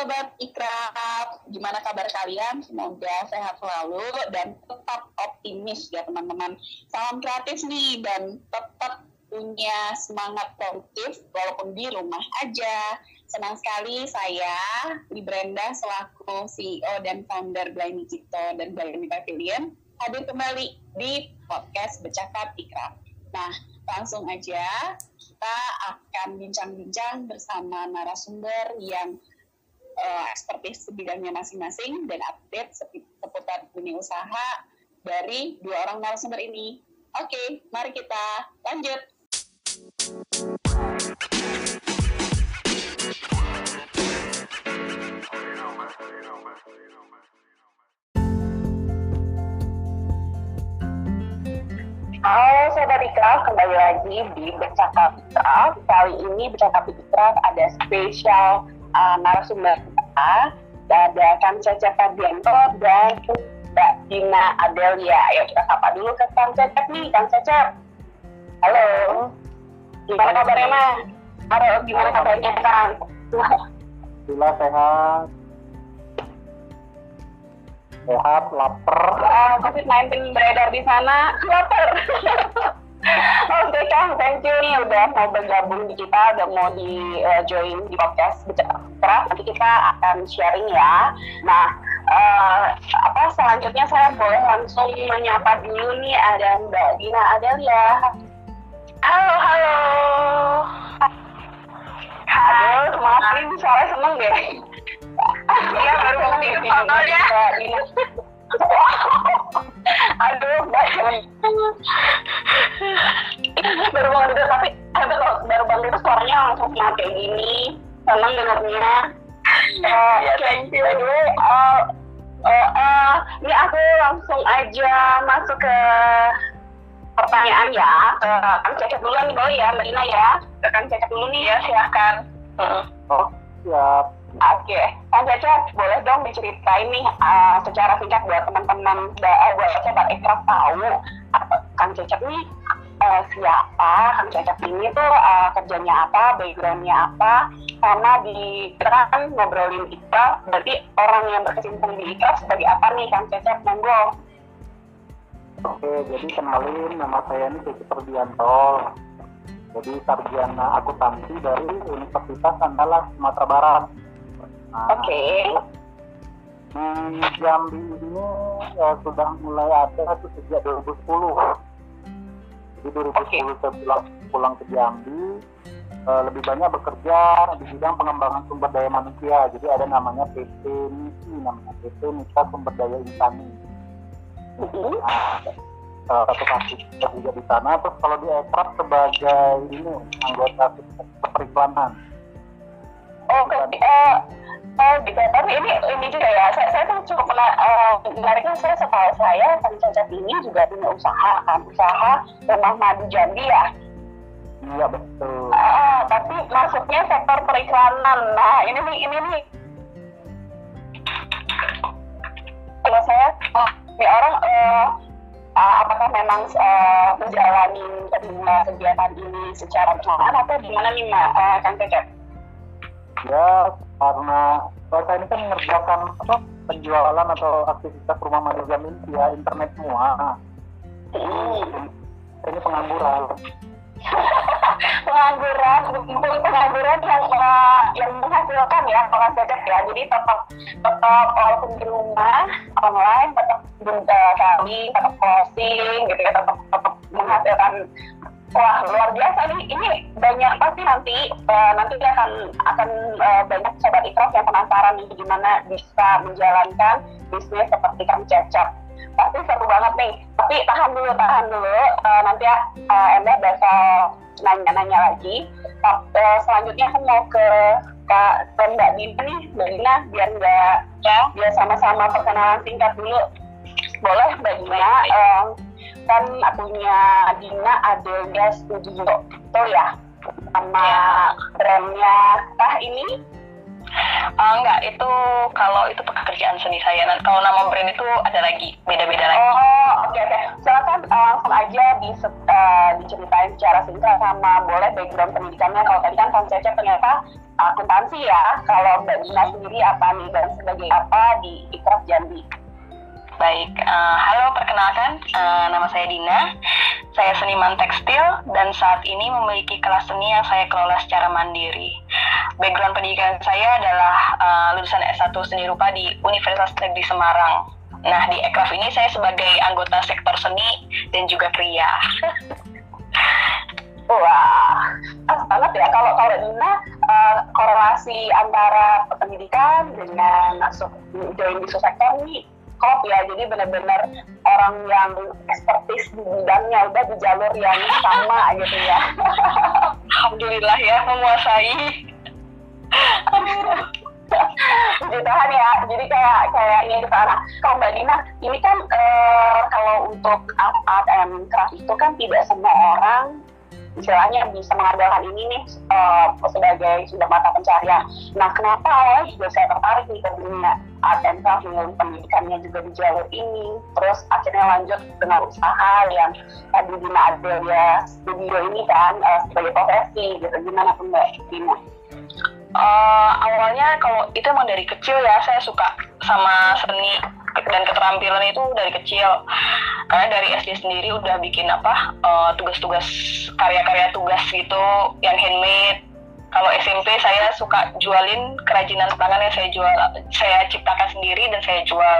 Sobat Ikraf, gimana kabar kalian? Semoga sehat selalu dan tetap optimis ya teman-teman. Salam kreatif nih dan tetap punya semangat produktif walaupun di rumah aja. Senang sekali saya, di Brenda selaku CEO dan founder Blind Digital dan Blind Pavilion hadir kembali di podcast Bercakap Ikraf. Nah, langsung aja kita akan bincang-bincang bersama narasumber yang uh, ekspertis bidangnya masing-masing dan update seputar dunia usaha dari dua orang narasumber ini. Oke, mari kita lanjut. Halo Sobat Ikraf, kembali lagi di Bercakap Ikraf. Kali ini Bercakap Ikraf ada spesial uh, narasumber kita ada Kang Cecep Adianto dan Mbak Dina Adelia. Ayo kita sapa dulu ke Kang Cecep nih, Kang Cecep. Halo. Gimana kabarnya, Mas? Halo, gimana kabarnya, Kang? Alhamdulillah sehat. Sehat, lapar. Uh, COVID-19 beredar di sana, lapar. Oke okay, Kang, thank you nih udah mau bergabung di kita, udah mau di uh, join di podcast bicara Nanti kita akan sharing ya. Nah, uh, apa selanjutnya saya boleh langsung menyapa dulu nih ada Mbak Dina Adelia. Halo, halo. Halo, maaf ini suara seneng deh. Iya, baru mau di ya. Aduh, Mbak baru bangun tidur tapi tapi kalau baru bangun tidur suaranya langsung kayak gini. Senang dengarnya. Uh, ya, thank you. by the way uh, uh, uh, ini aku langsung aja masuk ke pertanyaan ya. Ke Kang Cecep dulu nih boleh ya Mbak Dina ya. Ke Kang Cecep dulu nih ya silahkan. Uh. oh siap Oke, okay. Kang Cecep, boleh dong diceritain nih uh, secara singkat buat teman-teman, uh, buat sobat Ikraf tahu, Kang Cecep nih uh, siapa Kang Cecep ini tuh uh, kerjanya apa, backgroundnya apa, sama di kita kan ngobrolin kita, berarti orang yang berkecimpung di kita sebagai apa nih Kang Cecep, monggo. Oke, jadi kenalin nama saya ini Cecep Perdianto. Jadi sarjana akuntansi dari Universitas Andalas Sumatera Barat. Nah, Oke. Okay. Di Jambi ini ya, sudah mulai ada itu sejak 2010 di 2010 okay. saya pulang, pulang ke Jambi uh, lebih banyak bekerja di bidang pengembangan sumber daya manusia jadi ada namanya PT MISI namanya PT Mitra Sumber Daya Insani nah, salah satu kasus juga di sana terus kalau di Ekrap sebagai ini anggota periklanan oh, okay. uh, Oh tapi ini ini juga ya, saya, saya tuh cukup pernah, uh, menariknya saya setahu saya, Kang Cecep ini juga punya usaha kan, usaha rumah madu Jambi ya? Iya betul. Uh, tapi masuknya sektor periklanan, nah ini nih, ini nih. Kalau saya, ini orang, uh, uh, apakah memang uh, menjalani kedua kegiatan ini secara bersamaan atau gimana nih Mbak uh, Kang Cecep? Ya, karena saya ini kan mengerjakan apa penjualan atau aktivitas rumah madu via internet semua. Hmm. Ini pengangguran. pengangguran, pengangguran yang uh, yang menghasilkan ya kalau cocok ya. Jadi tetap tetap walaupun di rumah online tetap uh, kami tetap closing gitu ya tetap tetap menghasilkan Wah luar biasa nih, ini banyak pasti nanti uh, nanti akan akan uh, banyak sobat ikhlas yang penasaran nih gimana bisa menjalankan bisnis seperti Kang Cecep. Pasti seru banget nih. Tapi tahan dulu, tahan dulu. Uh, nanti ya uh, bakal nanya-nanya lagi. Uh, selanjutnya aku mau ke Kak dan Mbak Dina nih, Mbak Dina biar nggak ya biar sama-sama perkenalan singkat dulu. Boleh Mbak Dina. Uh, kan punya Dina Adelia Studio itu ya sama ya. brandnya tah ini Uh, enggak, itu kalau itu pekerjaan seni saya. Nah, kalau nama brand itu ada lagi, beda-beda lagi. Oh, oke okay, oke. Okay. Silakan uh, langsung aja di uh, diceritain secara singkat sama boleh background pendidikannya kalau tadi kan Kang Cecep ternyata akuntansi ya kalau Mbak Dina sendiri apa nih dan sebagai apa di Ikraf Jambi Baik, uh, halo perkenalkan, uh, nama saya Dina. Saya seniman tekstil dan saat ini memiliki kelas seni yang saya kelola secara mandiri. Background pendidikan saya adalah uh, lulusan S1 Seni Rupa di Universitas Negeri Semarang. Nah, di Ekraf ini saya sebagai anggota sektor seni dan juga kria. Wah, pas ya kalau kalau Dina uh, korelasi antara pendidikan dengan masuk join di sektor ini klop ya. Jadi benar-benar orang yang ekspertis di bidangnya udah di jalur yang sama gitu ya. Alhamdulillah ya menguasai. Puji Tuhan ya. Jadi kayak kayak ini sana. Kalau Mbak Dina ini kan uh, kalau untuk art and craft itu kan tidak semua orang istilahnya bisa mengandalkan ini nih uh, sebagai sudah mata pencarian. Nah, kenapa awalnya juga saya tertarik nih ke dunia art and craft dengan pendidikannya juga di jalur ini, terus akhirnya lanjut dengan usaha yang tadi Dina ya studio ini kan uh, sebagai profesi gitu. Gimana tuh Mbak Dina? Uh, awalnya kalau itu emang dari kecil ya saya suka sama seni dan keterampilan itu dari kecil. Karena dari SD sendiri udah bikin apa uh, tugas-tugas karya-karya tugas gitu yang handmade. Kalau SMP saya suka jualin kerajinan tangan yang saya jual saya ciptakan sendiri dan saya jual.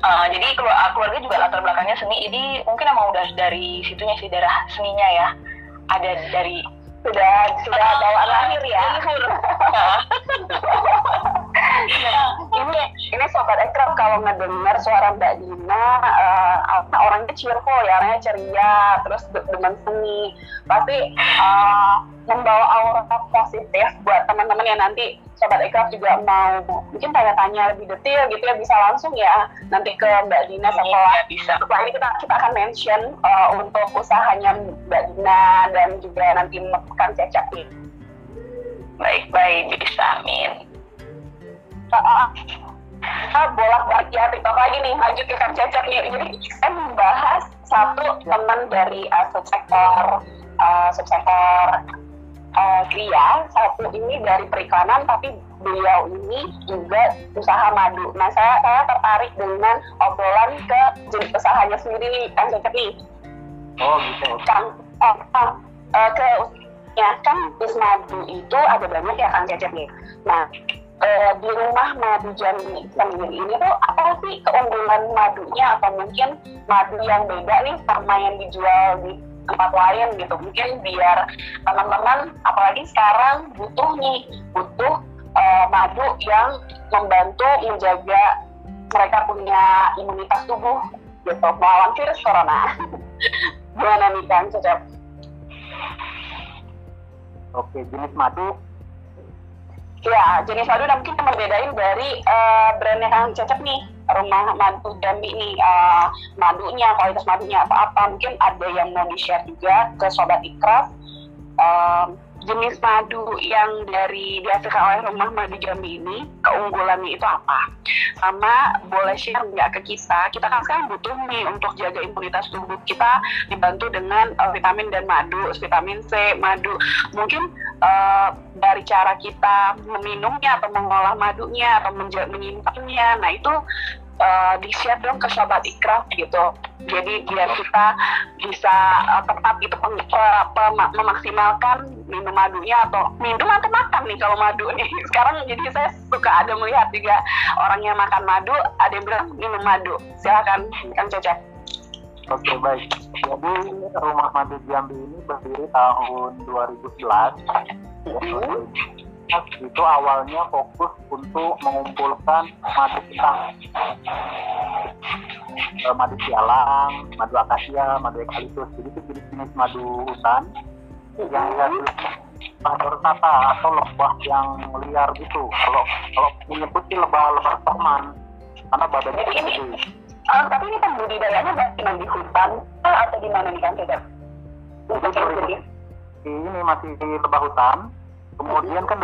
Uh, jadi keluarga juga latar belakangnya seni. Jadi mungkin emang udah dari situnya sih darah seninya ya. Ada dari sudah sudah bawaan lahir ya ini ini sobat ekraf kalau ngedengar suara Mbak Dina uh, orangnya cheerful ya orangnya ceria terus demen seni. Pasti uh, membawa aura positif buat teman-teman yang nanti sobat ekraf juga mau mungkin tanya-tanya lebih detail gitu ya bisa langsung ya nanti ke Mbak Dina setelah ya, bisa. setelah ini kita kita akan mention uh, untuk usahanya Mbak Dina dan juga nanti menekan cecak nih baik baik bisa amin kita bolak balik ya TikTok lagi nih lanjut ke Kang Cecep nih. Jadi saya membahas satu teman dari uh, subsektor uh, subsektor uh, kria satu ini dari periklanan tapi beliau ini juga usaha madu. Nah saya saya tertarik dengan obrolan ke jenis usahanya sendiri nih Kang Cecep nih. Oh gitu. Kang uh, uh, uh, ke ya kan bis madu itu ada banyak ya Kang Cecep nih. Nah uh, di rumah madu Jambi sendiri ini tuh apa sih keunggulan madunya? Atau mungkin madu yang beda nih sama yang dijual di tempat lain gitu? Mungkin biar teman-teman apalagi sekarang butuh nih butuh uh, madu yang membantu menjaga mereka punya imunitas tubuh gitu melawan virus corona. Gimana nih kan Cecep? Oke, jenis madu Ya, jenis madu dan mungkin membedain dari uh, brandnya Kang Cecep nih, rumah madu Jambi nih, uh, madunya, kualitas madunya apa-apa. Mungkin ada yang mau di-share juga ke Sobat Ikraf. Jenis madu yang dari dihasilkan oleh rumah madu Jambi ini keunggulannya itu apa? Sama boleh share nggak ke kita? Kita kan sekarang butuh nih untuk jaga imunitas tubuh kita dibantu dengan uh, vitamin dan madu, vitamin C, madu. Mungkin uh, dari cara kita meminumnya atau mengolah madunya atau menyimpannya, nah itu uh, di-share dong ke sobat ikraf gitu. Jadi biar kita bisa uh, tepat gitu peng, uh, pem, memaksimalkan minum madunya atau minum atau makan nih kalau madu nih. Sekarang jadi saya suka ada melihat juga orang yang makan madu, ada yang bilang minum madu. Silakan Kang Cecep. Oke baik. Jadi rumah madu Jambi ini berdiri tahun 2011. Hmm itu awalnya fokus untuk mengumpulkan madu kita eh, madu sialang, madu akasia, madu eukaliptus. Jadi itu jenis-jenis madu hutan yang madu tata atau lebah yang liar gitu. Kalau kalau menyebut sih lebah-lebah teman karena badannya gede. uh, tapi ini pembudidayanya kan di hutan atau di mana nih kan tidak? Ini masih lebah hutan, kemudian kan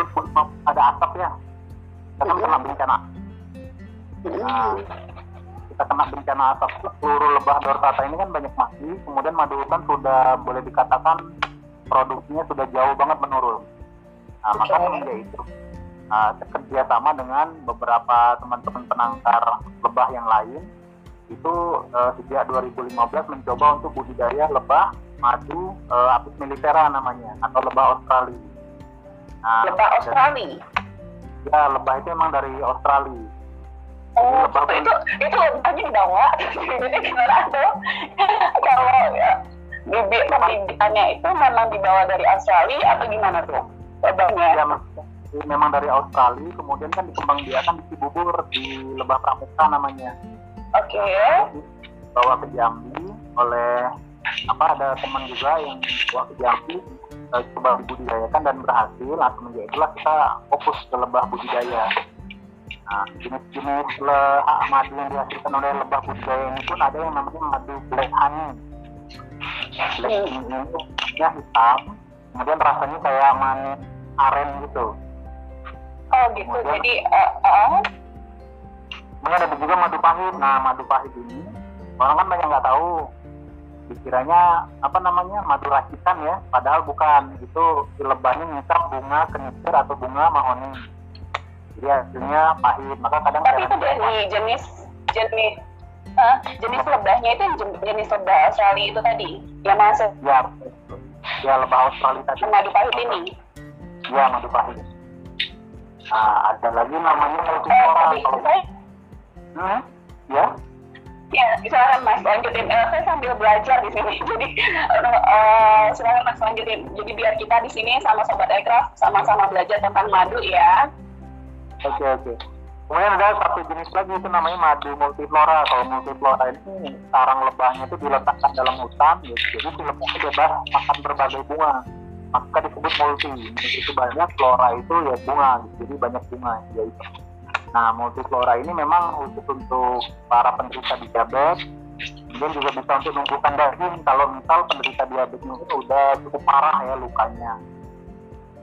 ada asap ya. Kita kan kena bencana. Nah kita kena bencana asap. Seluruh lebah dorsata ini kan banyak mati. Kemudian madu hutan sudah boleh dikatakan produksinya sudah jauh banget menurun. Nah maka semenjak itu. Uh, kerja sama dengan beberapa teman-teman penangkar lebah yang lain. Itu uh, sejak 2015 mencoba untuk budidaya lebah madu uh, apis mellifera namanya atau lebah Australia nah, Lebah Australia. ya lebah itu emang dari Australia Oh, Lebah itu itu lebahnya dibawa. Jadi gimana tuh? Kalau ya, bibit pembibitannya itu memang dibawa dari Australia atau gimana tuh? Lebahnya. ya memang dari Australia kemudian kan dikembangbiakan di Cibubur di Lebah Pramuka namanya Oke. bawa ke Jambi oleh apa ada teman juga yang ke Jambi eh, coba dibudidayakan dan berhasil nah semenjak itulah kita fokus ke lebah budidaya nah jenis-jenis le- ah, madu yang dihasilkan oleh lebah budidaya ini pun ada yang namanya madu black honey black honey ini warnanya hitam kemudian rasanya kayak manis aren gitu Oh gitu. Kemudian- Jadi eh, eh, Kemudian ada juga madu pahit. Nah, madu pahit ini orang kan banyak nggak tahu. Dikiranya apa namanya madu racikan ya, padahal bukan. Itu lebahnya ngisap bunga kenisir atau bunga mahoni. Jadi hasilnya pahit. Maka kadang tapi itu dari jenis jenis eh, jenis lebahnya itu jen- jenis lebah Australia itu tadi yang masuk ya, ya lebah Australia tadi. madu pahit ini. Ya madu pahit. Nah, ada lagi namanya Eh, multiflora. tadi Kalau saya hmm, ya, Ya, silakan Mas lanjutin. Eh, saya sambil belajar di sini. Jadi eh, silakan Mas lanjutin. Jadi biar kita di sini sama Sobat Ekraf sama-sama belajar tentang madu ya. Oke oke. Kemudian ada satu jenis lagi itu namanya madu multiflora. Kalau multiflora ini sarang lebahnya itu diletakkan dalam hutan, ya. jadi si lebahnya bebas makan berbagai bunga. Maka disebut multi. Itu banyak flora itu ya bunga, jadi banyak bunga. Ya itu. Nah multiflora ini memang khusus untuk para penderita diabetes. Kemudian juga bisa untuk numbuhkan daging kalau misal penderita diabetes ini udah cukup parah ya lukanya.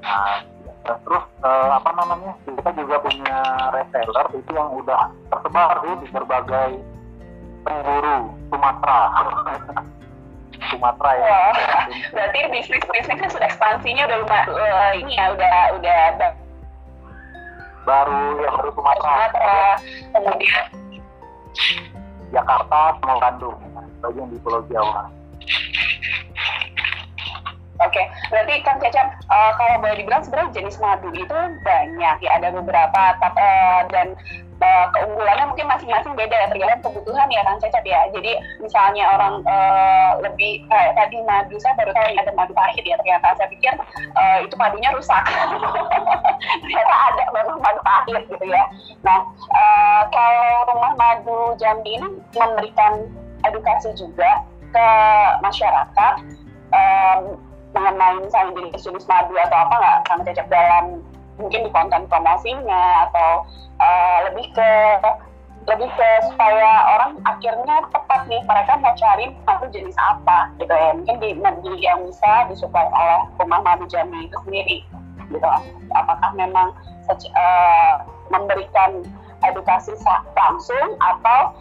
Nah, terus eh, apa namanya kita juga punya reseller itu yang udah tersebar di berbagai penjuru Sumatera Sumatera ya berarti bisnis bisnisnya sudah ekspansinya udah lumayan eh, ini ya udah udah baru yang baru Sumatera Sumatera kemudian? Jakarta sama Bandung bagian di Pulau Jawa. Oke, berarti Kang Cecep, eh, kalau boleh dibilang sebenarnya jenis madu itu banyak ya, ada beberapa tap- eh, dan eh, keunggulannya mungkin masing-masing beda ya, tergantung kebutuhan ya Kang Cecep ya. Jadi misalnya orang eh, lebih kayak tadi madu, saya baru tahu ada madu pahit ya, ternyata saya pikir eh, itu madunya rusak. ternyata ada baru madu pahit gitu ya. Nah, eh, kalau rumah madu Jambi ini memberikan edukasi juga ke masyarakat em, mengenai misalnya jenis-jenis madu atau apa nggak kang cecep dalam mungkin di konten promosinya atau eh, lebih ke lebih ke supaya orang akhirnya tepat nih mereka mau cari madu jenis apa gitu ya. Mungkin di, di yang bisa disuplai oleh rumah madu Jambi itu sendiri gitu. Apakah memang eh, memberikan edukasi langsung atau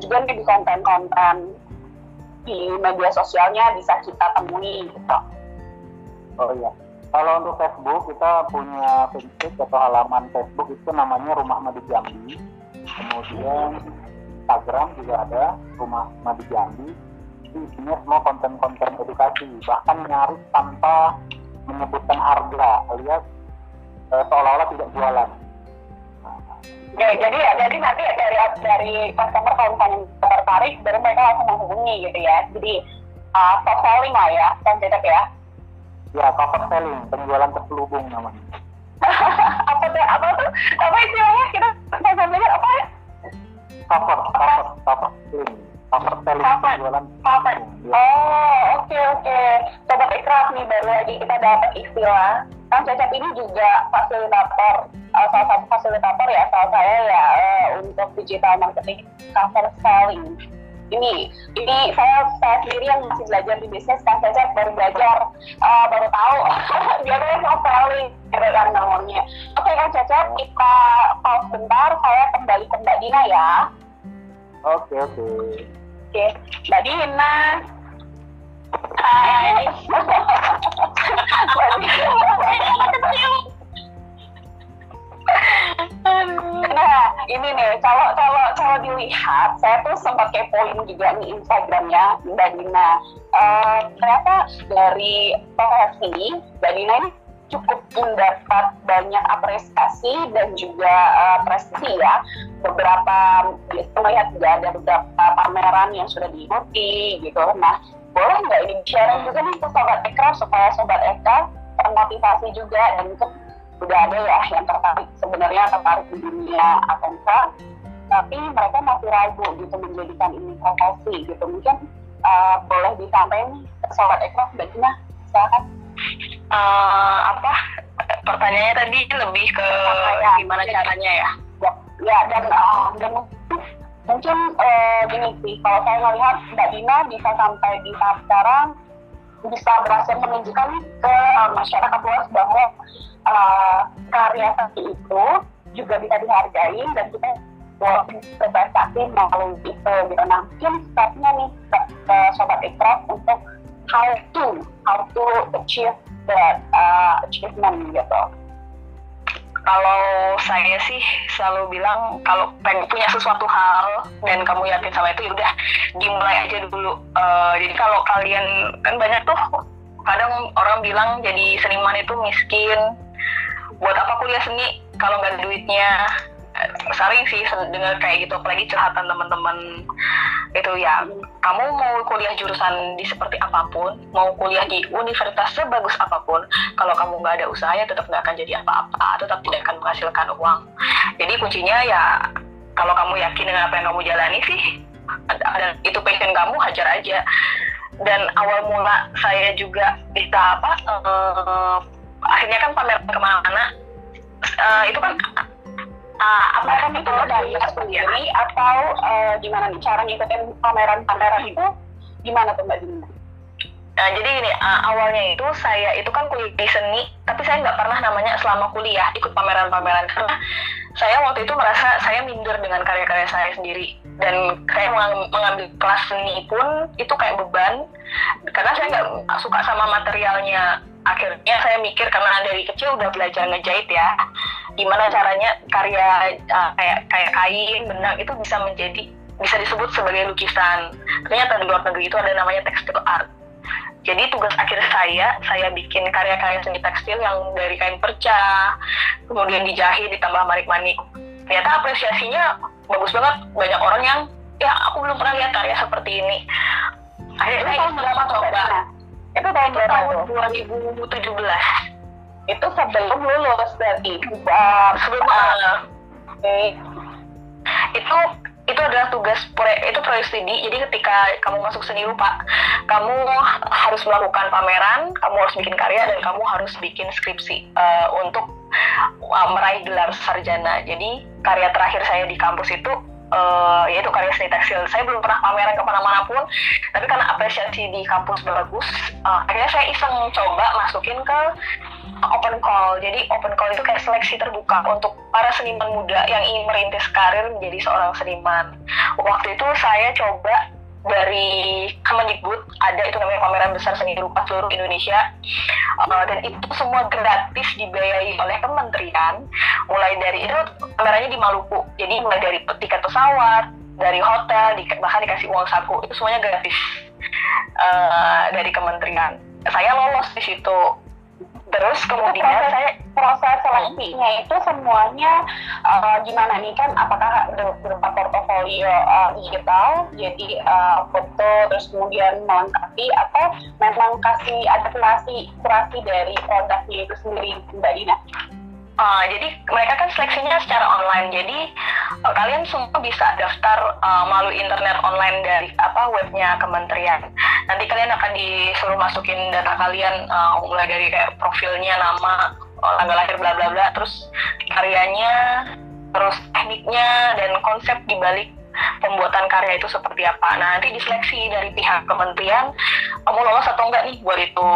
juga di konten-konten di media sosialnya bisa kita temui gitu. oh iya kalau untuk Facebook kita punya fanpage atau halaman Facebook itu namanya Rumah Madu Jambi kemudian Instagram juga ada Rumah Madu Jambi itu isinya semua konten-konten edukasi bahkan nyaris tanpa menyebutkan harga alias eh, seolah-olah tidak jualan Ya, jadi ya, jadi nanti dari dari customer kalau misalnya tertarik, baru mereka langsung menghubungi gitu ya. Jadi uh, soft selling lah ya, kan Cecep ya. Ya cover selling penjualan terselubung namanya apa tuh? Apa tuh? Apa istilahnya? Kita belajar apa ya? cover cover cover selling cover selling Cover. penjualan Cover. ya. Oh, oke oke. Sobat Ikraf nih baru lagi kita dapat istilah. Kang Cecep ini juga fasilitator, uh, salah satu fasilitator ya, salah saya ya uh, untuk digital marketing cover selling. Ini, ini saya saya sendiri yang masih belajar di bisnis, Kang Cecep baru belajar, uh, baru tahu. Biasanya cover selling, gitu kan namanya. Oke Kang Cecep, kita pause bentar, saya kembali ke Mbak Dina ya. Oke oke. Oke, Mbak Dina. Hai. Mbak Dina. Nah, ini nih, kalau kalau kalau dilihat, saya tuh sempat kepoin juga nih Instagramnya Mbak Dina. Uh, ternyata dari profesi Mbak Dina ini cukup mendapat banyak apresiasi dan juga uh, prestasi ya. Beberapa melihat juga ada beberapa pameran yang sudah diikuti gitu. Nah, boleh nggak ini sharing juga nih ke Sobat Eka supaya Sobat Eka termotivasi juga dan udah ada ya yang tertarik sebenarnya tertarik di dunia ATMK tapi mereka masih ragu gitu menjadikan ini profesi gitu. Mungkin uh, boleh disampaikan sobat Ekro Mbak Gina silakan. Uh, apa? Pertanyaannya tadi lebih ke ya, gimana caranya ya? Ya, ya dan uh, dan mungkin uh, gini sih kalau saya melihat Mbak Dina bisa sampai di tahap sekarang bisa berhasil menunjukkan ke uh, masyarakat luas bahwa uh, karya satu itu juga bisa dihargai dan kita berprestasi melalui itu gitu. Nah mungkin stepnya nih ke, ke sobat ikhlas untuk how to how to achieve that uh, achievement gitu. Kalau saya sih selalu bilang kalau pengen punya sesuatu hal dan kamu yakin sama itu ya udah dimulai aja dulu. Uh, jadi kalau kalian kan banyak tuh kadang orang bilang jadi seniman itu miskin buat apa kuliah seni. Kalau nggak ada duitnya eh, sering sih dengar kayak gitu. Apalagi curhatan teman-teman. Itu ya kamu mau kuliah jurusan di seperti apa pun mau kuliah di universitas sebagus apa pun kalau kamu nggak ada usaha ya tetap nggak akan jadi apa-apa tetap tidak akan menghasilkan uang. Jadi kuncinya ya kalau kamu yakin dengan apa yang kamu jalani sih dan itu passion kamu hajar aja. Dan awal mula saya juga bisa apa uh, akhirnya kan pamer ke mana-mana. Uh, itu kan uh, apa kan itu dari sendiri atau uh, gimana nih cara ngikutin pameran-pameran itu? Gimana tuh mbak Dina? Nah, jadi gini, uh, awalnya itu saya itu kan kuliah di seni, tapi saya nggak pernah namanya selama kuliah ikut pameran-pameran. Karena saya waktu itu merasa saya minder dengan karya-karya saya sendiri dan saya mengambil kelas seni pun itu kayak beban. Karena saya nggak suka sama materialnya. Akhirnya saya mikir karena dari kecil udah belajar ngejahit ya gimana caranya karya uh, kayak kayak kain benang itu bisa menjadi bisa disebut sebagai lukisan. Ternyata di luar negeri itu ada namanya tekstil art. Jadi tugas akhir saya saya bikin karya-karya seni tekstil yang dari kain perca kemudian dijahit ditambah manik-manik ternyata apresiasinya bagus banget. Banyak orang yang ya aku belum pernah lihat karya seperti ini. Akhirnya saya berapa coba itu tahun itu tahun 2017 itu sebelum lulus dari uh, sebelum uh, okay. itu itu adalah tugas proyek itu proyek studi. Jadi ketika kamu masuk seni rupa kamu harus melakukan pameran kamu harus bikin karya dan kamu harus bikin skripsi uh, untuk meraih gelar sarjana jadi karya terakhir saya di kampus itu uh, yaitu karya seni tekstil. Saya belum pernah pameran ke mana-mana pun, tapi karena apresiasi di kampus bagus, uh, akhirnya saya iseng coba masukin ke open call. Jadi open call itu kayak seleksi terbuka untuk para seniman muda yang ingin merintis karir menjadi seorang seniman. Waktu itu saya coba dari Kemendikbud ada itu namanya pameran besar seni rupa seluruh Indonesia. Uh, dan itu semua gratis dibiayai oleh kementerian. Mulai dari itu pamerannya di Maluku. Jadi mulai dari tiket pesawat dari hotel di, bahkan dikasih uang saku. Itu semuanya gratis uh, dari kementerian. Saya lolos di situ terus kemudian proses, saya proses seleksinya itu semuanya uh, gimana nih kan apakah berupa portofolio uh, digital jadi uh, foto terus kemudian melengkapi atau memang kasih adaptasi kurasi dari produknya itu sendiri mbak Dina? Uh, jadi mereka kan seleksinya secara online. Jadi uh, kalian semua bisa daftar uh, melalui internet online dari apa webnya kementerian. Nanti kalian akan disuruh masukin data kalian uh, mulai dari kayak profilnya, nama, tanggal lahir, bla bla bla, terus karyanya, terus tekniknya dan konsep dibalik pembuatan karya itu seperti apa. Nah nanti diseleksi dari pihak kementerian kamu lolos atau enggak nih buat itu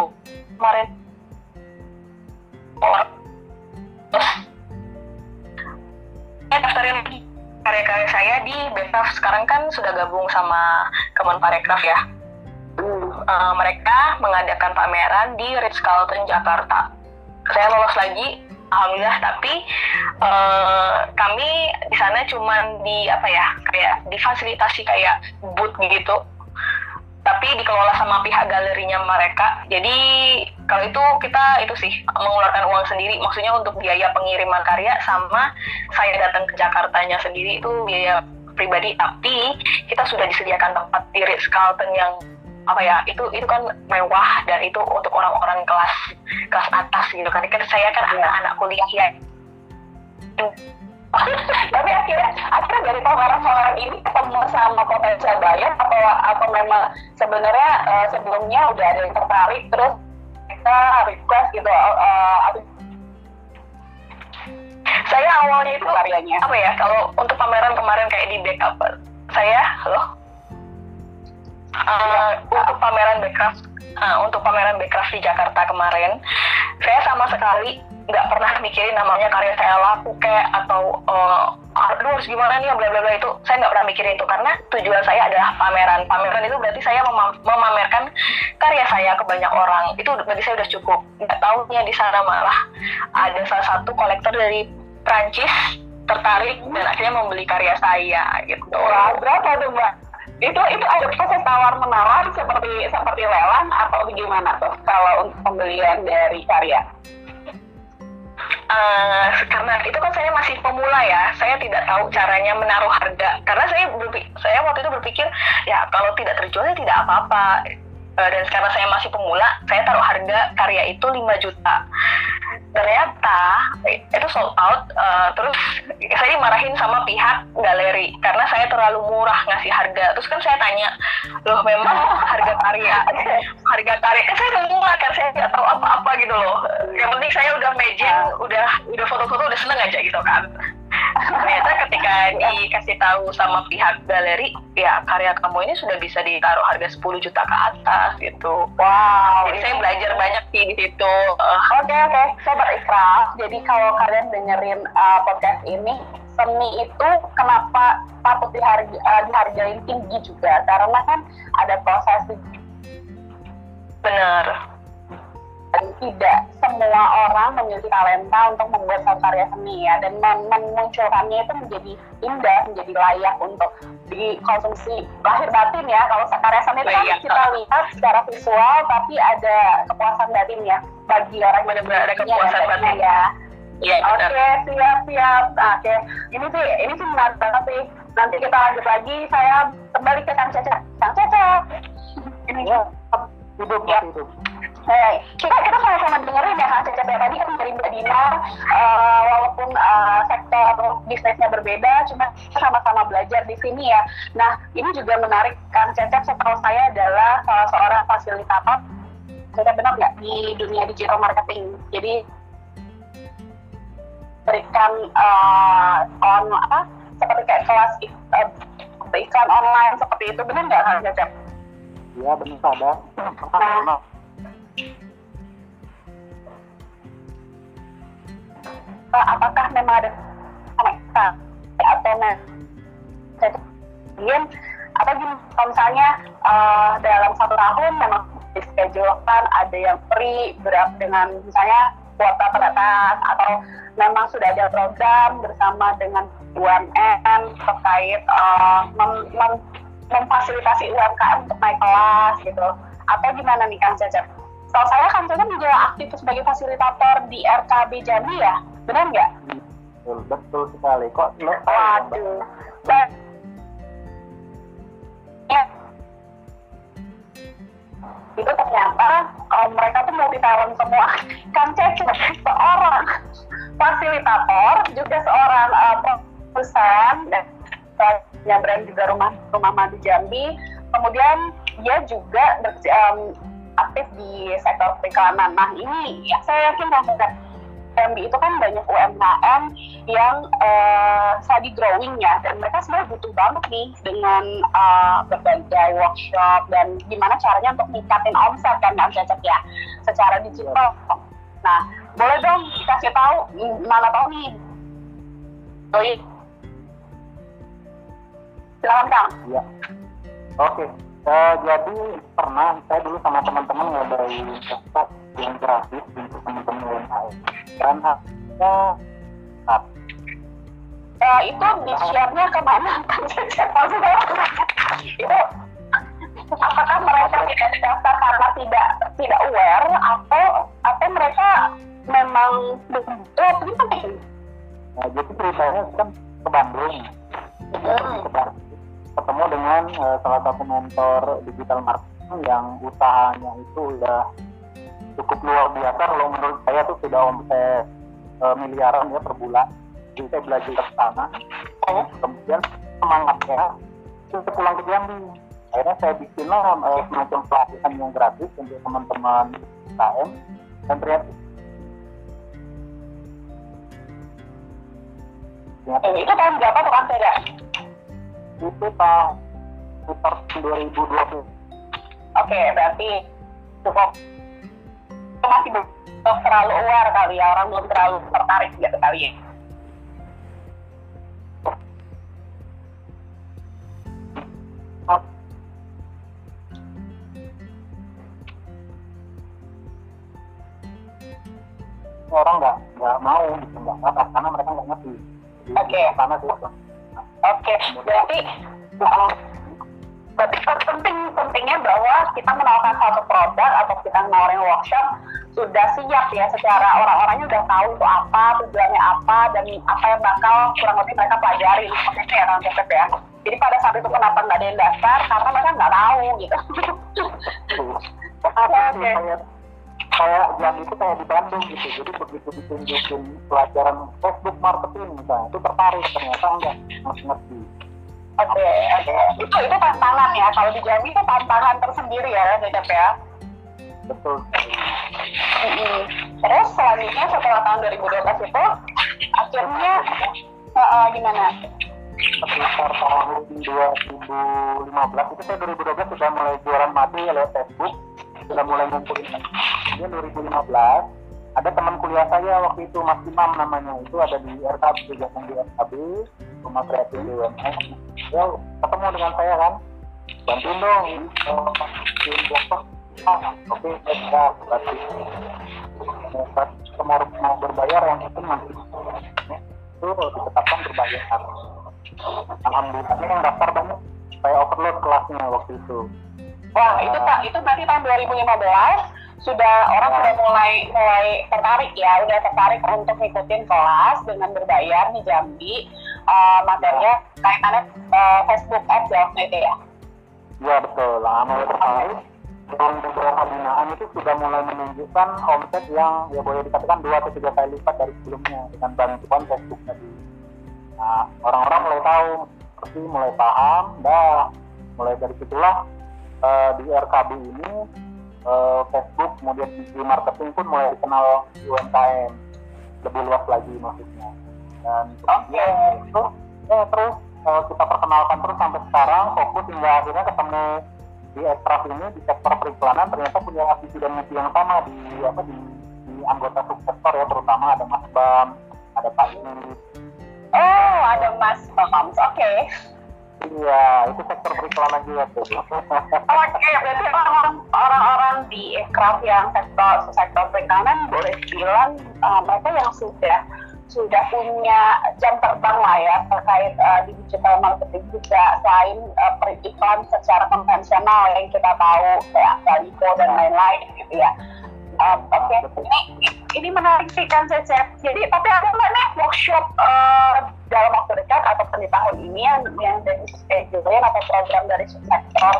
kemarin. Oh, saya daftarin lagi karya-karya saya di Bekraf sekarang kan sudah gabung sama Kemenparekraf ya. Uh, mereka mengadakan pameran di Ritz Carlton Jakarta. Saya lolos lagi, alhamdulillah. Tapi uh, kami di sana cuma di apa ya, kayak difasilitasi kayak booth gitu tapi dikelola sama pihak galerinya mereka. Jadi kalau itu kita itu sih mengeluarkan uang sendiri, maksudnya untuk biaya pengiriman karya sama saya datang ke Jakartanya sendiri itu biaya pribadi. Tapi kita sudah disediakan tempat di Ritz Carlton yang apa ya itu itu kan mewah dan itu untuk orang-orang kelas kelas atas gitu kan. Kan saya kan iya. anak-anak kuliah ya tapi akhirnya akhirnya dari pameran-pameran ini ketemu sama potensi bayar atau atau memang sebenarnya uh, sebelumnya udah ada yang tertarik terus kita request gitu uh, saya awalnya itu karyanya apa ya? Kalau untuk pameran kemarin kayak di backup. Saya? Halo uh, untuk pameran Backcraft uh, untuk pameran Backcraft di Jakarta kemarin saya sama sekali nggak pernah mikirin namanya karya saya laku kayak atau uh, aduh harus gimana nih bla bla bla itu saya nggak pernah mikirin itu karena tujuan saya adalah pameran. Pameran itu berarti saya mem memamerkan karya saya ke banyak orang. Itu bagi saya udah cukup. Nggak tahunya di sana malah ada salah satu kolektor dari Prancis tertarik dan akhirnya membeli karya saya gitu. Wah berapa tuh mbak itu itu ada proses tawar menawar seperti seperti lelang atau gimana tuh kalau untuk pembelian dari karya uh, karena itu kan saya masih pemula ya, saya tidak tahu caranya menaruh harga. Karena saya berpikir, saya waktu itu berpikir ya kalau tidak terjual ya tidak apa-apa. Uh, dan karena saya masih pemula, saya taruh harga karya itu 5 juta. Ternyata itu sold out uh, terus saya dimarahin sama pihak galeri. Karena saya terlalu murah ngasih harga. Terus kan saya tanya loh memang harga karya harga karya? Kan saya murah kan saya nggak tahu apa-apa gitu loh. Yang penting saya udah imagine udah udah foto-foto udah seneng aja gitu kan ternyata ketika dikasih tahu sama pihak galeri ya karya kamu ini sudah bisa ditaruh harga 10 juta ke atas gitu. Wow. Jadi saya belajar banyak sih di situ. Uh, oke okay, oke. Okay. saya berikhlas jadi kalau kalian dengerin uh, podcast ini seni itu kenapa patut diharga, uh, dihargai tinggi juga? Karena kan ada proses benar dan tidak semua orang memiliki talenta untuk membuat satu karya seni ya dan memunculkannya itu menjadi indah menjadi layak untuk dikonsumsi lahir batin ya kalau karya seni itu kan kita lihat secara visual tapi ada kepuasan batin ya bagi orang yang ada kepuasan batin ya Iya, Oke, okay, siap, siap. Nah, Oke, okay. ini sih, ini sih menarik banget sih. Nanti kita lanjut lagi. Saya kembali ke Kang Caca. Kang Caca. Ini ya, hidup, ya. hidup. Nah, kita kita sama-sama dengerin ya Cecep ya tadi kan dari Mbak Dina uh, walaupun uh, sektor bisnisnya berbeda cuma sama-sama belajar di sini ya. Nah ini juga menarik Kang Cecep setahu saya adalah salah seorang fasilitator saya benar nggak di dunia digital marketing. Jadi berikan uh, on apa seperti kayak kelas uh, iklan online seperti itu benar nggak Kang Cecep? Iya benar ada. Nah, apakah memang ada mereka atau kemudian atau gini misalnya uh, dalam satu tahun memang dischedulekan ada yang free berapa dengan misalnya kuota terbatas atau memang sudah ada program bersama dengan UMN terkait uh, mem mem memfasilitasi UMKM untuk naik kelas gitu atau gimana nih Kang Cecep? Setahu saya Kang Cecep juga aktif sebagai fasilitator di RKB Jambi ya? benar nggak? Betul betul sekali. Kok waduh. dan ya itu ternyata um, mereka tuh multi talent semua. Kan Cece seorang fasilitator juga seorang uh, produsen dan punya brand juga rumah rumah madu Jambi. Kemudian dia juga um, aktif di sektor periklanan nah ini ya, saya yakin kan MB itu kan banyak UMKM yang uh, study growing ya dan mereka sebenarnya butuh banget nih dengan uh, berbagai workshop dan gimana caranya untuk meningkatin omset kan Kang Cecep ya secara digital. Nah, boleh dong dikasih tahu mana tahu nih. silakan Kang. Iya. Oke. Eh, jadi pernah saya dulu sama teman-teman ngadain workshop yang gratis untuk teman-teman UMKM. Dan hasilnya nah, Eh, itu di share-nya ke mana Kang Cecep? Maksudnya itu apakah mereka tidak terdaftar karena tidak tidak aware atau atau mereka memang begitu? nah, jadi ceritanya kan ke Bandung. Hmm. Ke Bandung. Ketemu dengan eh, salah satu mentor digital marketing yang usahanya itu udah cukup luar biasa kalau menurut saya tuh sudah omset eh, miliaran ya per bulan. Jadi saya belajar ke sana. Oh, kemudian semangatnya saya pulang ke Jambi akhirnya saya bikinlah eh, semacam pelatihan yang gratis untuk teman-teman KM dan ternyata ternyata itu tahun berapa tuh Kang Cecep? Itu tahun sekitar 2020 Oke, berarti cukup masih belum terlalu aware kali ya, orang belum terlalu tertarik gitu kali ya. orang nggak nggak mau gitu nggak karena mereka nggak ngerti Oke. di sana sih Oke, berarti uh, berarti penting pentingnya bahwa kita menawarkan satu produk atau kita menawarin workshop sudah siap ya secara orang-orangnya udah tahu itu apa tujuannya apa dan apa yang bakal kurang lebih mereka pelajari seperti itu ya Kang ya. Jadi pada saat itu kenapa nggak ada yang daftar karena mereka nggak tahu gitu. Oke, Oke. Kayak jam itu kayak di Bandung gitu. Jadi begitu ditunjukin pelajaran Facebook marketing misalnya, itu tertarik ternyata enggak ngerti. Oke, oke. Itu itu tantangan ya. Kalau di Jambi itu tantangan tersendiri ya, Cecep ya. Betul. Mm-mm. Terus selanjutnya setelah tahun 2012 itu akhirnya eh, eh, gimana? Sekitar tahun 2015 itu saya 2012 sudah mulai jualan mati lewat Facebook, sudah mulai ngumpulin. Ini 2015 ada teman kuliah saya waktu itu Mas Imam namanya. Itu ada di RKB juga di RKB rumah kreatif BUMN ya ketemu dengan saya kan bantuin dong eh, bikin workshop ah, oke saya bisa berarti. Mau, mau berbayar yang penting nanti. Itu ditetapkan berbayar. Alhamdulillah yang daftar banyak saya overload kelasnya waktu itu. Wah, itu tak itu berarti tahun 2015 sudah orang sudah mulai mulai tertarik ya, udah tertarik untuk ngikutin kelas dengan berbayar di Jambi. Eh, materinya kaitannya eh, Facebook Ads ya itu ya. ya betul lah mulai tertarik dan beberapa binaan itu sudah mulai menunjukkan omset yang ya boleh dikatakan dua atau tiga kali lipat dari sebelumnya dengan bantuan Facebook tadi. Nah, orang-orang mulai tahu, mulai paham, dah mulai dari situlah eh, di RKB ini eh, Facebook kemudian di marketing pun mulai dikenal di UMKM lebih luas lagi maksudnya dan kemudian itu ya terus eh, kita perkenalkan terus sampai sekarang fokus hingga akhirnya ketemu di ekstrak ini di sektor periklanan ternyata punya visi dan misi yang sama di apa di, di anggota subsektor ya terutama ada Mas Bam ada Pak Yus Oh, ada Mas Toms. Oke. Iya itu sektor periklanan juga tuh Oke, berarti orang-orang di aircraft yang sektor sektor perikanan boleh bilang uh, mereka yang sudah sudah punya jam terbang lah ya terkait uh, di digital marketing juga selain uh, periklan secara konvensional yang kita tahu kayak Balipo dan lain-lain gitu ya. Oke, ini ini menarik sih kan Cecep. Jadi tapi ada nggak nih workshop uh, dalam waktu dekat ataupun di tahun ini yang yang dari schedulein atau program dari sektor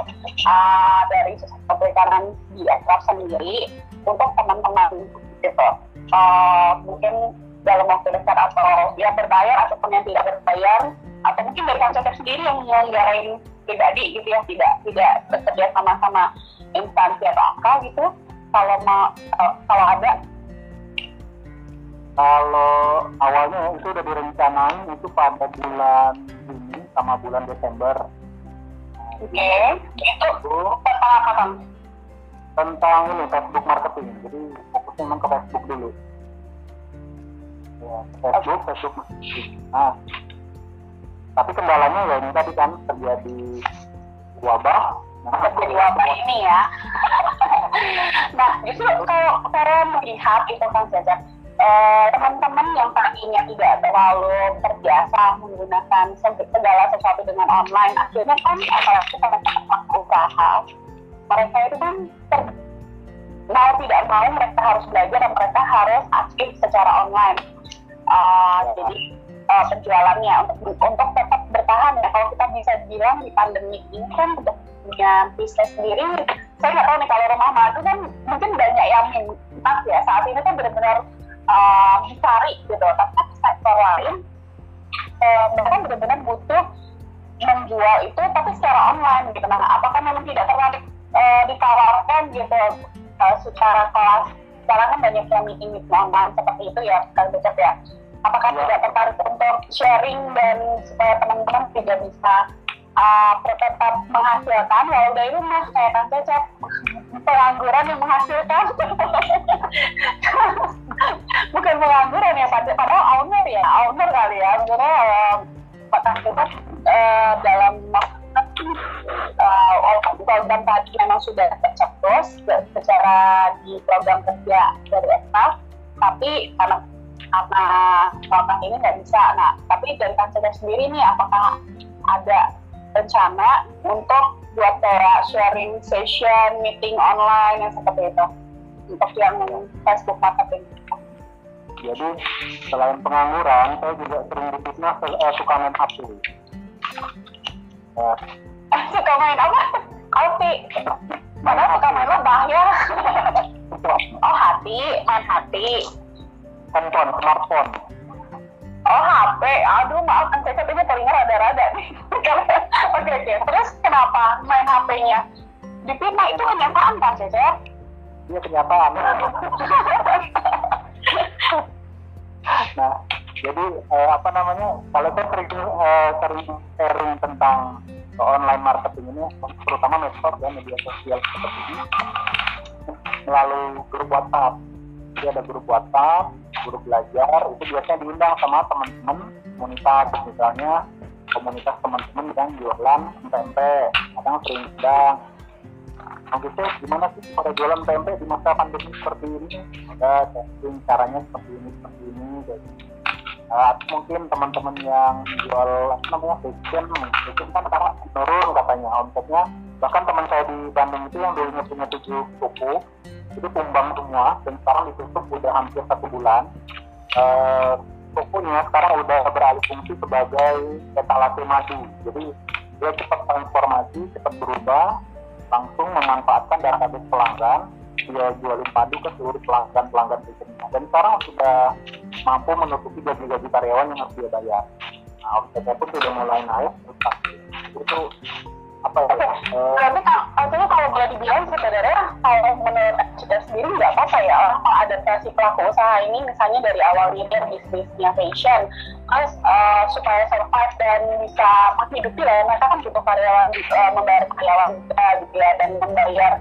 uh, dari sektor perikanan di aircraft sendiri untuk teman-teman gitu. Uh, mungkin dalam waktu dekat atau yang berbayar ataupun yang tidak berbayar atau mungkin dari konsep sendiri yang menyelenggarain pribadi gitu ya tidak tidak bekerja sama sama instansi atau apa gitu kalau mau kalau, kalau ada? Kalau awalnya itu udah direncanain itu pada bulan Juni sama bulan Desember. Oke itu itu tentang apa kan tentang ini Facebook marketing. Jadi fokusnya memang ke Facebook dulu. Ya, Facebook Facebook marketing. Nah tapi kendalanya ya ini tadi kan terjadi wabah terjadi wabah ini ya. Nah justru kalau saya melihat itu kan saja eh, teman-teman yang tadinya tidak terlalu terbiasa menggunakan segala sesuatu dengan online akhirnya kan apalagi teman-teman usaha mereka itu kan ter, mau tidak mau mereka harus belajar dan mereka harus aktif secara online. Uh, jadi uh, penjualannya untuk untuk tetap bertahan ya. Kalau kita bisa bilang di pandemi ini kan untuk punya bisnis sendiri saya nggak tahu nih kalau rumah madu kan mungkin banyak yang minat ya. Saat ini kan benar-benar uh, dicari gitu. Tapi kan sektor lain uh, mereka benar-benar butuh menjual itu tapi secara online gitu. Nah apakah memang tidak terlalu uh, ditawarkan gitu uh, secara kelas? Sekarang kan banyak yang meeting meeting online seperti itu ya kan Becep ya. Apakah ya. tidak tertarik untuk sharing dan supaya teman-teman juga bisa uh, tetap menghasilkan. Walau dari rumah kayak kan Cecep pengangguran yang menghasilkan. Bukan pengangguran ya padahal owner ya owner kali ya. Sebenarnya Pak Cecep uh, dalam uh, program tadi memang sudah tercetus secara di program kerja dari ESA tapi karena karena wabah ini nggak bisa. Nah, tapi dari kantor sendiri nih, apakah ada rencana untuk buat kayak sharing session, meeting online yang seperti itu untuk yang Facebook marketing? Jadi selain pengangguran, saya juga sering difitnah uh, suka main HP. Uh, suka main apa? Alfi. Padahal suka main lebah ya. oh hati, main hati handphone, smartphone. Oh HP, aduh maaf kan saya ini telinga rada-rada nih. oke oke, terus kenapa main HP-nya? Di Pima itu kenyataan kan Cece? Iya kenyataan. nah, jadi eh, apa namanya? Kalau saya sering eh, sering sharing tentang online marketing ini, terutama medsos ya media sosial seperti ini, melalui grup WhatsApp. Jadi ada grup WhatsApp, guru belajar itu biasanya diundang sama teman-teman komunitas misalnya komunitas teman-teman yang jualan tempe kadang sering undang nah gitu gimana sih pada jualan tempe di masa pandemi seperti ini? Ada testing caranya seperti ini seperti ini gitu. Uh, mungkin teman-teman yang jual namanya fashion fashion kan sekarang menurun katanya omsetnya. Bahkan teman saya di Bandung itu yang dulunya punya tujuh toko itu tumbang semua dan sekarang ditutup udah hampir satu bulan. Uh, tokonya sekarang udah beralih fungsi sebagai etalase madu. Jadi dia cepat transformasi cepat berubah langsung memanfaatkan database pelanggan dia jualin madu ke seluruh pelanggan pelanggan berikutnya dan sekarang sudah mampu menutupi gaji-gaji karyawan yang harus dia bayar. Nah omsetnya pun sudah mulai naik itu apa ya? Tapi artinya kalau boleh dibilang sebenarnya kalau menurut kita sendiri nggak apa-apa ya orang mengadaptasi pelaku usaha ini misalnya dari awal dia bisnisnya fashion terus uh, supaya survive dan bisa menghidupi lah mereka kan butuh karyawan uh, membayar karyawan juga gitu ya dan membayar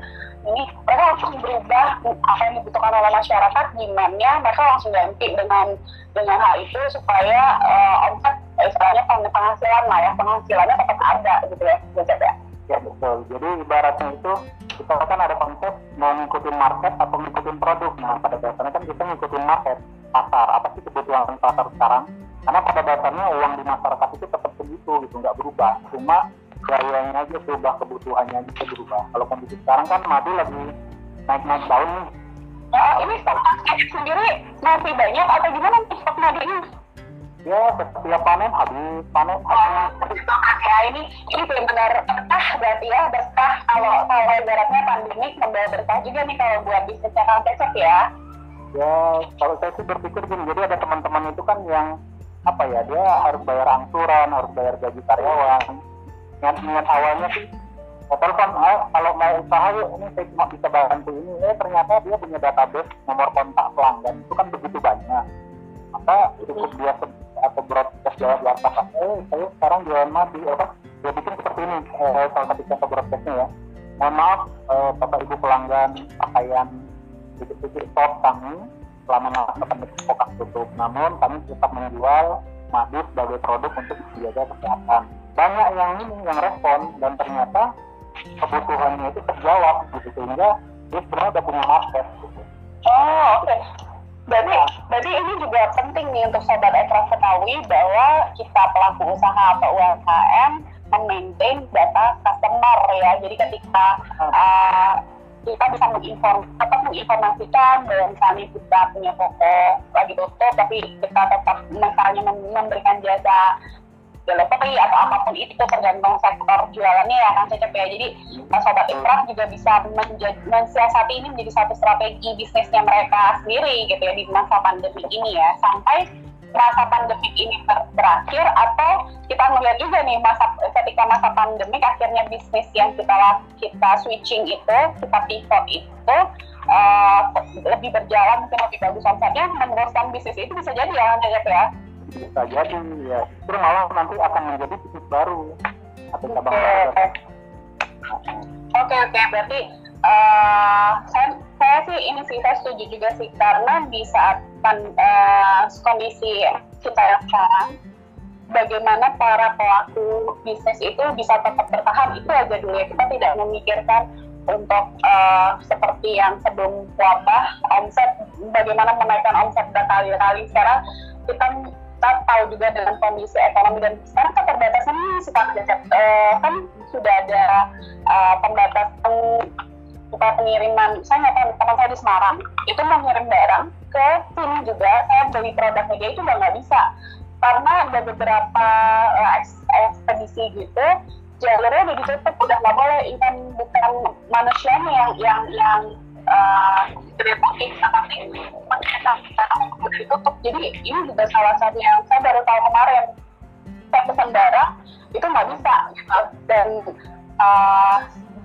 ini mereka langsung berubah apa yang dibutuhkan oleh masyarakat demandnya mereka langsung ganti dengan dengan hal itu supaya uh, omset istilahnya penghasilan lah ya penghasilannya tetap ada gitu ya Joseph ya. Ya betul. Jadi ibaratnya itu kita kan ada konsep mau ngikutin market atau ngikutin produk. Nah pada dasarnya kan kita ngikutin market pasar. Apa sih kebutuhan pasar sekarang? Karena pada dasarnya uang di masyarakat itu tetap begitu gitu nggak berubah. Cuma gayanya aja berubah kebutuhannya aja berubah. Kalau kondisi sekarang kan madu lagi naik-naik daun nih. Ya ini stok sendiri masih banyak atau gimana stok madu ini ya setiap panen habis panen habis. Oh, ya ini ini benar-benar berkah berarti ya berkah. Kalau kalau ibaratnya pandemi membawa berkah juga nih kalau buat bisnisnya kang Cecep ya. Ya kalau saya sih berpikir gini jadi ada teman-teman itu kan yang apa ya dia harus bayar angsuran harus bayar gaji karyawan. Niat niat awalnya sih ya, telepon ah, kalau mau usaha yuk ini saya cuma bisa bantu ini. Eh ternyata dia punya database nomor kontak pelanggan itu kan begitu banyak. Maka cukup dia atau broadcast jawab WhatsApp eh saya sekarang jualan madu apa dia bikin seperti ini eh, salah satu contoh broadcastnya ya mohon maaf eh, bapak ibu pelanggan pakaian sedikit-sedikit stop kami selama masa pandemi kokak tutup namun kami tetap menjual madu sebagai produk untuk menjaga kesehatan banyak yang ini yang respon dan ternyata kebutuhannya itu terjawab gitu sehingga dia sebenarnya udah punya market gitu. Oh, oke. Okay. Berarti, berarti ini juga penting nih untuk sobat Ekra ketahui bahwa kita pelaku usaha atau UMKM memaintain data customer ya. Jadi ketika uh, kita bisa menginform atau menginformasikan bahwa misalnya kita punya toko lagi tutup tapi kita tetap misalnya memberikan jasa delivery atau apa pun itu tergantung sektor jualannya ya kan Cecep ya. Jadi sobat ikraf juga bisa mensiasati ini menjadi satu strategi bisnisnya mereka sendiri gitu ya di masa pandemi ini ya. Sampai masa pandemik ini berakhir atau kita melihat juga nih masa ketika masa pandemik akhirnya bisnis yang kita kita switching itu kita pivot itu uh, lebih berjalan mungkin lebih bagus. Omsetnya meneruskan bisnis itu bisa jadi ya Cecep ya bisa jadi ya. Itu malah nanti akan menjadi bisnis baru. Atau cabang baru. Oke oke. Berarti uh, saya saya sih ini sih saya setuju juga sih. Karena di saat pan, uh, kondisi kita yang sekarang bagaimana para pelaku bisnis itu bisa tetap bertahan itu aja dulu ya. Kita tidak memikirkan untuk uh, seperti yang sebelum wabah omset bagaimana menaikkan omset berkali-kali. Sekarang kita kita tahu juga dengan kondisi ekonomi dan sekarang keterbatasan ini suka uh, kan sudah ada uh, pembatasan kita pengiriman. Saya nggak tahu teman saya di Semarang itu mau ngirim barang ke sini juga saya beli produknya dia itu udah nggak bisa. Karena ada beberapa uh, ekspedisi gitu jalurnya udah ditutup udah nggak boleh even bukan manusianya yang yang yang uh, tapi udah ditutup jadi ini juga salah satu yang saya baru tahu kemarin. Saya pesan barang itu nggak bisa gitu. Dan uh,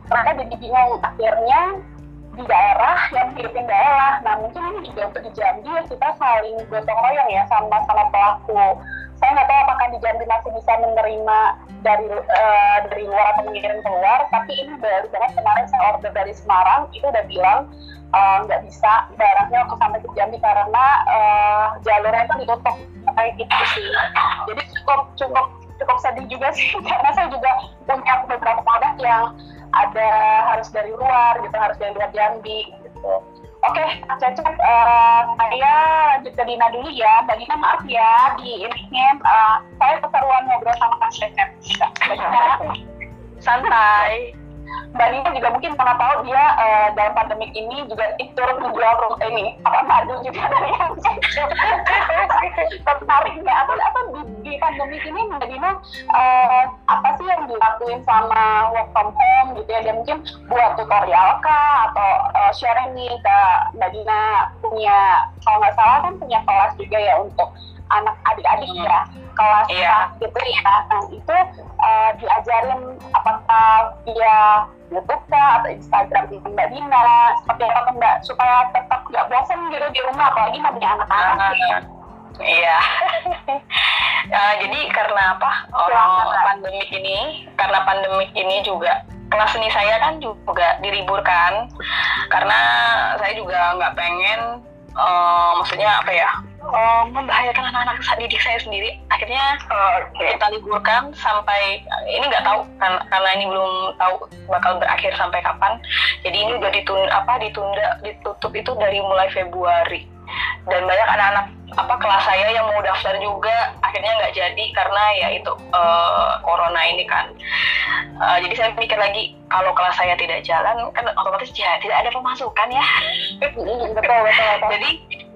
mereka jadi bingung. Akhirnya di daerah yang mengirim daerah. Nah mungkin ini juga untuk di Jambi kita saling gotong royong ya sama sama pelaku saya nggak tahu apakah di Jambi masih bisa menerima dari uh, dari luar atau mengirim keluar tapi ini baru banget kemarin saya order dari Semarang itu udah bilang nggak uh, bisa barangnya untuk sampai ke Jambi karena uh, jalurnya itu ditutup. Kayak gitu sih. Jadi cukup cukup cukup sedih juga sih karena saya juga punya beberapa produk yang ada harus dari luar gitu harus dari luar Jambi gitu oke okay, Cecep uh, saya lanjut ke Dina dulu ya. Mbak Dina maaf ya di ini uh, saya keseruan ngobrol sama Kak Cecep. Santai Mbak Nina juga mungkin pernah tahu dia uh, dalam pandemik ini juga turut menjual rumah ini. Apa madu juga dari yang tertariknya? Atau apa di, di pandemik ini Mbak Nina uh, apa sih yang dilakuin sama work from home gitu ya? Dia mungkin buat tutorial kah? Atau uh, sharing nih ke Mbak Nina punya kalau nggak salah kan punya kelas juga ya untuk anak adik-adik hmm. ya kelas iya. gitu ya nah itu uh, diajarin apakah via YouTube kah atau Instagram Mbak Dina seperti apa Mbak supaya tetap nggak bosan gitu di rumah apalagi nggak punya anak-anak uh, Iya. uh, jadi karena apa? Orang pandemik ini, karena pandemik ini juga kelas seni saya kan juga diliburkan karena saya juga nggak pengen uh, maksudnya apa ya? Uh, membahayakan anak-anak didik saya sendiri. Akhirnya uh, kita liburkan sampai ini nggak tahu kan karena ini belum tahu bakal berakhir sampai kapan. Jadi ini udah ditunda apa ditunda ditutup itu dari mulai Februari dan banyak anak-anak apa kelas saya yang mau daftar juga akhirnya nggak jadi karena ya itu uh, corona ini kan. Uh, jadi saya mikir lagi kalau kelas saya tidak jalan kan otomatis ya tidak ada pemasukan ya. Betul, betul, betul. jadi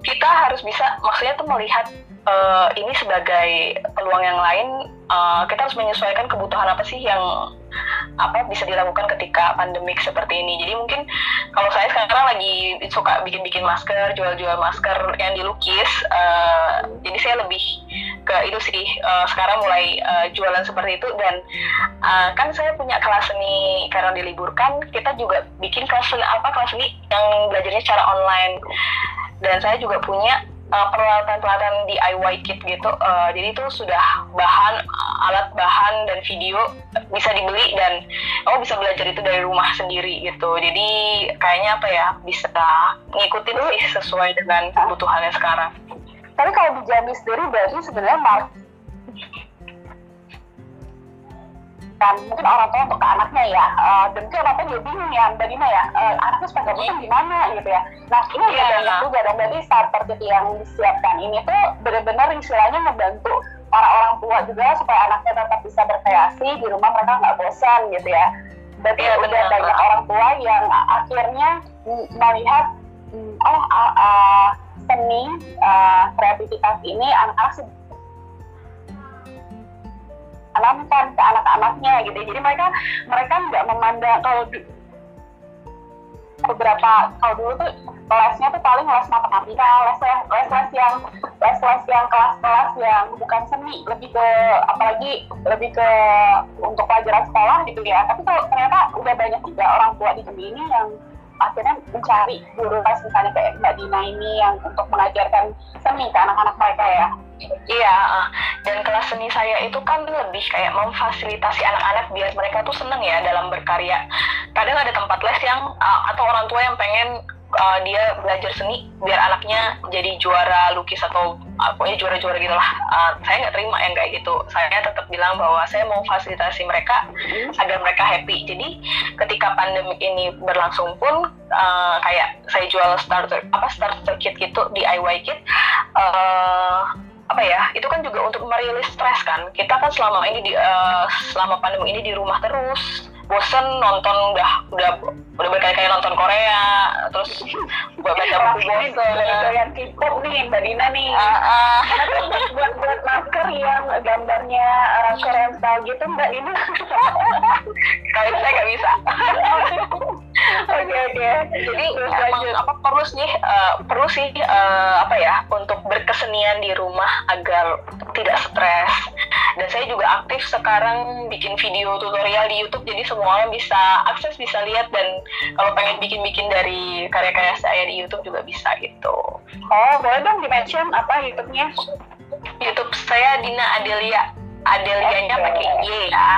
kita harus bisa maksudnya tuh melihat uh, ini sebagai peluang yang lain uh, kita harus menyesuaikan kebutuhan apa sih yang apa bisa dilakukan ketika pandemik seperti ini. Jadi mungkin kalau saya sekarang lagi suka bikin-bikin masker jual-jual masker yang dilukis uh, jadi saya lebih ke itu sih uh, sekarang mulai uh, jualan seperti itu. Dan uh, kan saya punya kelas seni karena diliburkan kita juga bikin kelas seni apa kelas seni yang belajarnya secara online. Dan saya juga punya uh, peralatan-peralatan DIY kit gitu. Uh, jadi itu sudah bahan, alat bahan dan video bisa dibeli dan oh bisa belajar itu dari rumah sendiri gitu. Jadi kayaknya apa ya bisa ngikutin sih sesuai dengan kebutuhannya sekarang. Tapi kalau di Jambi sendiri berarti sebenarnya mungkin orang tua untuk ke anaknya ya uh, dan mungkin orang tua juga bingung ya mbak Dina ya uh, anaknya supaya gak bosan gimana gitu ya nah ini yeah. banyak juga dan berarti starter kit yang disiapkan ini tuh benar-benar istilahnya ngebantu para orang tua juga supaya anaknya tetap bisa berkreasi di rumah mereka nggak bosan gitu ya berarti ya, udah benar. banyak orang tua yang akhirnya melihat oh uh, uh, seni uh, kreativitas ini anak-anak tanamkan ke anak-anaknya gitu jadi mereka mereka nggak memandang kalau di, beberapa kalau dulu tuh lesnya tuh paling les matematika les les les yang les les yang kelas-kelas yang bukan seni lebih ke apalagi lebih ke untuk pelajaran sekolah gitu ya tapi kalau ternyata udah banyak juga orang tua di sini yang akhirnya mencari guru les misalnya kayak Mbak Dina ini yang untuk mengajarkan seni ke anak-anak mereka ya. Iya, dan kelas seni saya itu kan lebih kayak memfasilitasi anak-anak biar mereka tuh seneng ya dalam berkarya. Kadang ada tempat les yang atau orang tua yang pengen uh, dia belajar seni biar anaknya jadi juara lukis atau uh, pokoknya juara-juara gitulah uh, saya nggak terima yang kayak gitu saya tetap bilang bahwa saya mau fasilitasi mereka hmm. agar mereka happy jadi ketika pandemi ini berlangsung pun uh, kayak saya jual starter apa starter kit gitu DIY kit uh, apa itu kan juga untuk merilis stres kan. Kita kan selama ini di uh, selama pandemi ini di rumah terus. Bosen nonton udah udah udah berkali-kali nonton Korea terus buat baca buku bosen. doyan K-pop nih Mbak Dina nih. Uh, uh. buat buat masker yang gambarnya uh, Korean style gitu Mbak Dina. Kalau saya nggak bisa Oke oke. Jadi emang apa perlu sih uh, perlu sih uh, apa ya untuk berkesenian di rumah agar tidak stres. Dan saya juga aktif sekarang bikin video tutorial di YouTube jadi semua orang bisa akses bisa lihat dan kalau pengen bikin-bikin dari karya-karya saya di YouTube juga bisa gitu. Oh boleh dong di mention apa YouTube-nya? YouTube saya Dina Adelia. Adelianya okay. pakai Y ya.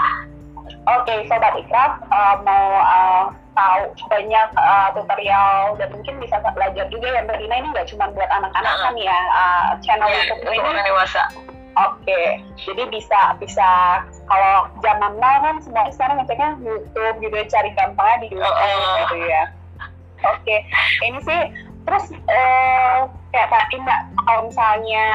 Oke, okay, sobat ikraf uh, mau uh, tahu banyak uh, tutorial dan mungkin bisa belajar juga ya Mbak Dina ini nggak cuma buat anak-anak kan ya uh, channel ya, YouTube ini kan dewasa. Oke, okay. jadi bisa bisa kalau zaman now kan semua sekarang ngeceknya YouTube gitu cari gampangnya di YouTube uh, gitu ya. Oke, okay. ini sih terus uh, kayak tadi mbak kalau misalnya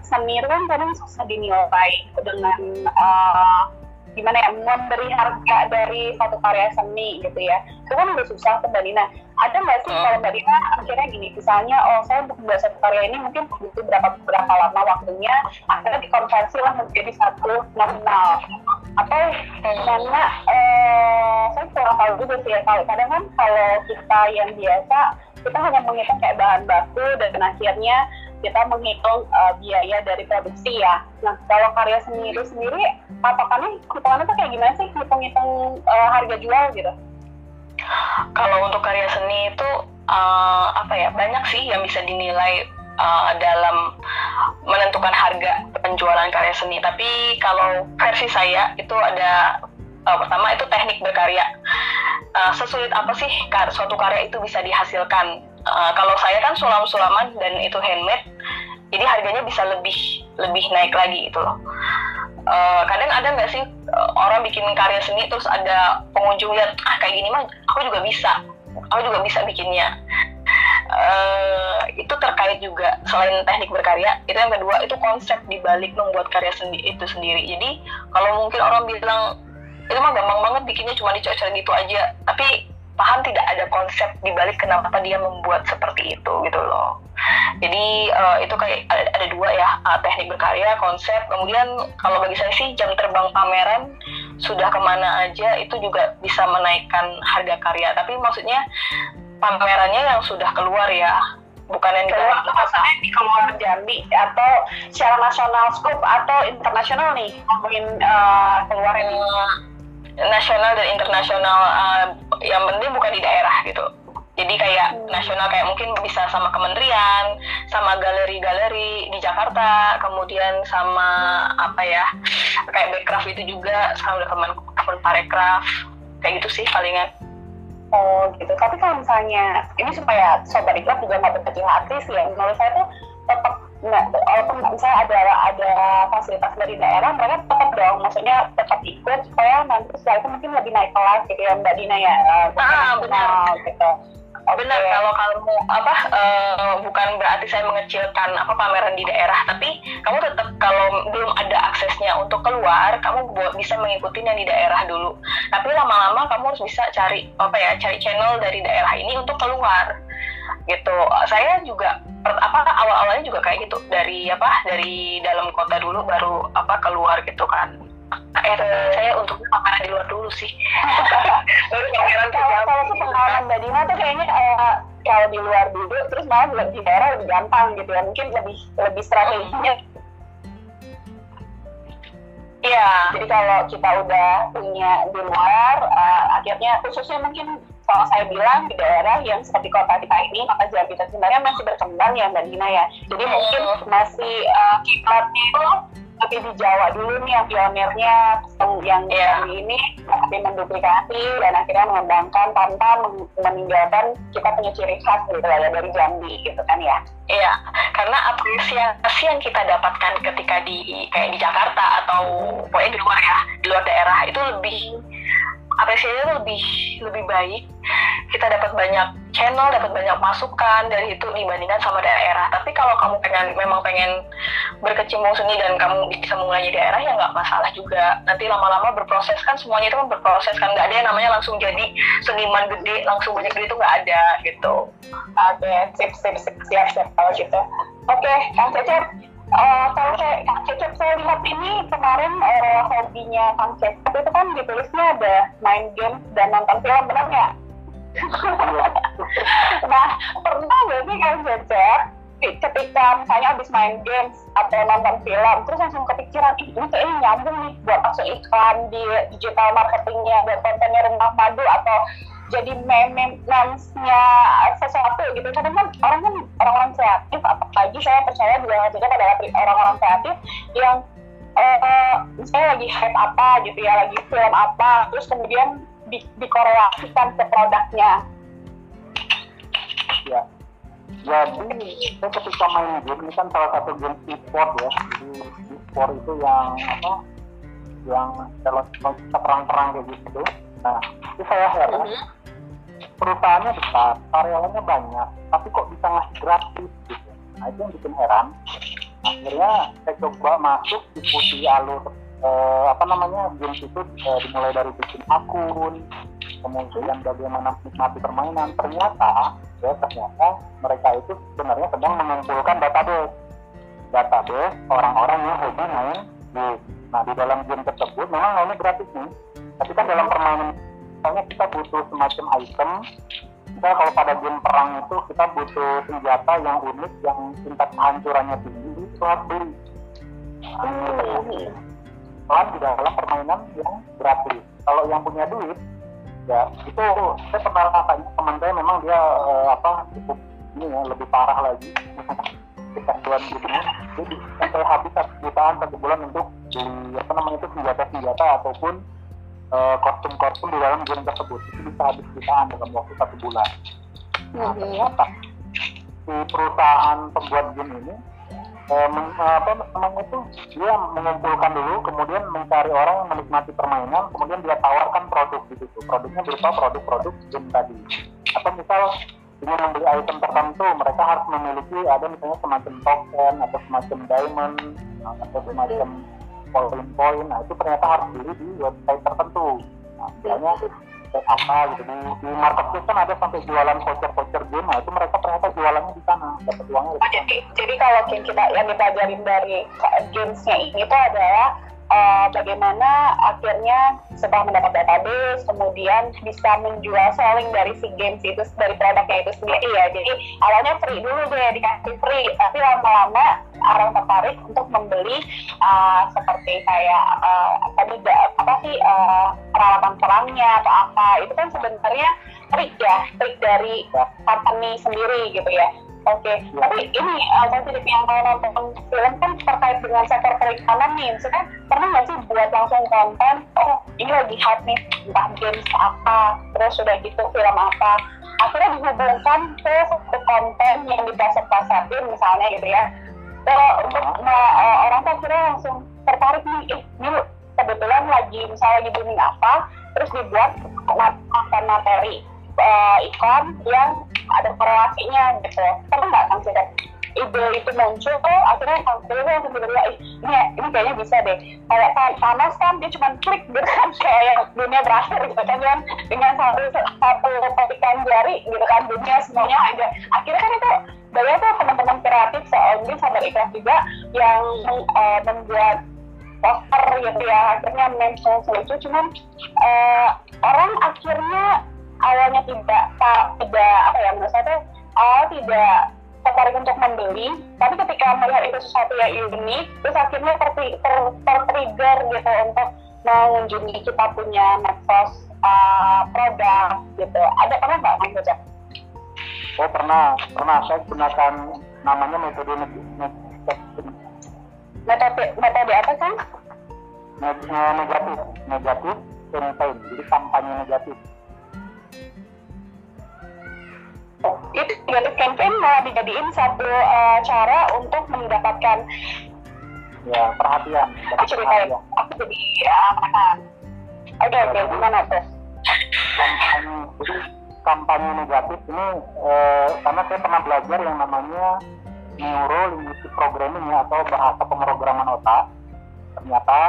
seni itu kan kadang susah dinilai dengan uh, gimana ya memberi harga dari satu karya seni gitu ya. Itu kan udah susah tuh Dina. Ada nggak sih kalau mbak Dina akhirnya gini misalnya oh saya untuk membuat satu karya ini mungkin butuh berapa berapa lama waktunya akhirnya dikonversi lah menjadi satu nominal. Atau karena eh, saya kurang tahu juga sih ya kalau kadang kan kalau kita yang biasa kita hanya menghitung kayak bahan baku dan akhirnya kita menghitung uh, biaya dari produksi ya. Nah, kalau karya seni itu sendiri, patokannya, hitungannya tuh kayak gimana sih hitung-hitung uh, harga jual gitu? Kalau untuk karya seni itu uh, apa ya banyak sih yang bisa dinilai uh, dalam menentukan harga penjualan karya seni. Tapi kalau versi saya itu ada uh, pertama itu teknik berkarya. Uh, sesulit apa sih kar suatu karya itu bisa dihasilkan? Uh, kalau saya kan sulam-sulaman dan itu handmade, jadi harganya bisa lebih lebih naik lagi gitu loh. Uh, kadang ada nggak sih uh, orang bikin karya seni terus ada pengunjung lihat ah kayak gini mah aku juga bisa aku juga bisa bikinnya. Uh, itu terkait juga selain teknik berkarya itu yang kedua itu konsep dibalik membuat karya sendi itu sendiri. Jadi kalau mungkin orang bilang itu mah gampang banget bikinnya cuma dicocok gitu aja tapi paham tidak ada konsep dibalik kenapa dia membuat seperti itu gitu loh. Jadi uh, itu kayak ada, ada dua ya uh, teknik berkarya konsep kemudian kalau bagi saya sih jam terbang pameran sudah ke mana aja itu juga bisa menaikkan harga karya. Tapi maksudnya pamerannya yang sudah keluar ya bukan yang keluar maksudnya di keluar Jambi atau secara nasional scope atau internasional nih ngomongin uh, keluar nasional dan internasional uh, yang penting bukan di daerah gitu. Jadi kayak hmm. nasional kayak mungkin bisa sama kementerian sama galeri-galeri di Jakarta kemudian sama apa ya kayak backcraft itu juga sama kemen parekraf kayak gitu sih palingan. Oh gitu. Tapi kalau misalnya ini supaya sobat ikhlas juga nggak berkecil hati sih ya. Menurut saya tuh tetap nah, walaupun misalnya ada ada fasilitas dari daerah mereka tetap dong maksudnya tetap ikut supaya nanti setelah itu mungkin lebih naik kelas gitu ya mbak Dina ya uh, ah, benar. gitu. Oh, benar kalau kamu apa uh, bukan berarti saya mengecilkan apa pameran di daerah tapi kamu tetap kalau belum ada aksesnya untuk keluar kamu bisa mengikuti yang di daerah dulu. Tapi lama-lama kamu harus bisa cari apa ya cari channel dari daerah ini untuk keluar gitu. Saya juga apa awal-awalnya juga kayak gitu. Dari apa dari dalam kota dulu baru apa keluar gitu kan. Eh saya untuk pameran di luar dulu sih. Baru pameran kalau kalau pengalaman Mbak Dina tuh kayaknya uh, kalau di luar dulu terus malah di daerah lebih gampang gitu ya. Mungkin lebih lebih strateginya. Iya. Jadi kalau kita udah punya di luar, uh, akhirnya khususnya mungkin kalau saya bilang di daerah yang seperti kota kita ini, maka Jambi sebenarnya masih berkembang ya Mbak Dina ya. Jadi mungkin masih uh, kiblatnya itu tapi di Jawa dulu nih yang pionirnya yang yeah. ini tapi menduplikasi dan akhirnya mengembangkan tanpa meninggalkan kita punya ciri khas gitu ya dari Jambi gitu kan ya iya karena apresiasi yang kita dapatkan ketika di kayak di Jakarta atau pokoknya di luar ya di luar daerah itu lebih apresiasinya lebih lebih baik. Kita dapat banyak channel dapat banyak masukan dari itu dibandingkan sama daerah. Tapi kalau kamu pengen memang pengen berkecimpung seni dan kamu bisa mulai di daerah ya nggak masalah juga. Nanti lama-lama berproses kan semuanya itu kan berproses kan. Nggak ada yang namanya langsung jadi seniman gede langsung banyak duit itu nggak ada gitu. Oke okay, sip sip sip siap siap kalau gitu. Oke okay, kang Cecep Uh, kalau saya Kang Cecep saya lihat ini kemarin uh, hobinya Kang Cecep itu kan ditulisnya ada main game dan nonton film benar nggak? nah pernah nggak sih Kang Cecep ketika misalnya habis main games atau nonton film terus langsung kepikiran Ih, ini kayaknya nyambung nih buat masuk iklan di digital marketingnya buat kontennya rendah madu atau jadi meme memesnya sesuatu gitu. Kadang kan orang kan orang-orang kreatif apalagi saya percaya juga juga adalah orang-orang kreatif yang uh, misalnya lagi hype apa gitu ya lagi film apa terus kemudian di, dikorelasikan ke produknya. Ya. Jadi saya ketika main game ini kan salah satu game e-sport ya. Jadi e-sport itu yang apa yang kalau kita perang-perang kayak gitu. Nah itu saya heran. Mm -hmm perusahaannya besar, karyawannya banyak, tapi kok bisa ngasih gratis gitu. Nah itu yang bikin heran. Akhirnya saya coba masuk diskusi alur eh, apa namanya games itu eh, dimulai dari bikin akun, kemudian bagaimana menikmati permainan. Ternyata ya ternyata mereka itu sebenarnya sedang mengumpulkan database database orang-orang yang hobi main game. Nah di dalam game tersebut memang mainnya gratis nih, tapi kan dalam permainan misalnya kita butuh semacam item kita kalau pada game perang itu kita butuh senjata yang unik yang tingkat kehancurannya tinggi itu harus beli. Soal di dalam permainan yang gratis. Kalau yang punya duit ya itu saya pernah tanya teman saya memang dia uh, apa cukup ini ya lebih parah lagi. Kecanduan gitu jadi sampai habis satu jutaan satu bulan untuk beli apa namanya itu senjata senjata ataupun Eh, kostum-kostum di dalam game tersebut. Itu bisa habis jutaan dalam waktu satu bulan. Nah, ternyata si perusahaan pembuat game ini eh, meng, apa namanya itu dia mengumpulkan dulu kemudian mencari orang yang menikmati permainan kemudian dia tawarkan produk di situ. Produknya berupa produk-produk game tadi. Atau misal ingin membeli item tertentu mereka harus memiliki ada misalnya semacam token atau semacam diamond atau semacam poin-poin. Nah itu ternyata harus beli di website tertentu. Nah, misalnya apa gitu. Di, di marketplace kan ada sampai jualan voucher-voucher game. Nah itu mereka ternyata jualannya di sana dapat uangnya oh, jadi, jadi kalau kita yang dipelajarin dari gamesnya ini tuh adalah uh, bagaimana akhirnya setelah mendapat database kemudian bisa menjual selling dari si games itu dari produknya itu sendiri ya. Jadi awalnya free dulu deh dikasih free. Tapi lama-lama orang tertarik untuk membeli uh, seperti kayak uh, tadi apa sih uh, peralatan perangnya atau apa. Itu kan sebenarnya trik ya trik dari company sendiri gitu ya Oke, okay. tapi ini uh, positif yang mau nonton film kan terkait dengan sektor perikanan nih. Maksudnya pernah nggak sih buat langsung konten, oh ini lagi hot nih, entah games apa, terus sudah gitu film apa. Akhirnya dihubungkan ke satu konten yang dipasar-pasarin misalnya gitu ya. kalau untuk nah, uh, orang tuh akhirnya langsung tertarik nih eh ini kebetulan lagi misalnya lagi booming apa terus dibuat konten materi uh, iklan yang ada korelasinya gitu. Karena nggak kan sih ide itu muncul akhirnya kalau langsung tiba ini ini kayaknya bisa deh. Kayak panas kan dia cuma klik gitu kan kayak yang dunia berakhir gitu kan dengan dengan satu satu petikan jari gitu kan dunia semuanya ada. Akhirnya kan itu banyak tuh teman-teman kreatif soal mungkin sahabat ikhlas juga yang uh, membuat poster gitu ya akhirnya mention lucu cuman uh, orang akhirnya awalnya tidak tidak apa ya menurut saya awal tidak tertarik untuk membeli tapi ketika melihat itu sesuatu yang unik terus akhirnya ter, ter, ter trigger gitu untuk mengunjungi kita punya medsos uh, produk gitu ada pernah nggak mas? Oh pernah pernah saya gunakan namanya metode metode metode apa kan? Negatif negatif campaign jadi kampanye negatif itu negatif campaign malah dijadiin satu uh, cara untuk mendapatkan ya perhatian. Aku ceritain aku jadi ya oke oke gimana tuh kampanye jadi kampanye negatif ini eh, karena saya pernah belajar yang namanya neuro linguistic programming ya atau bahasa pemrograman otak. Ternyata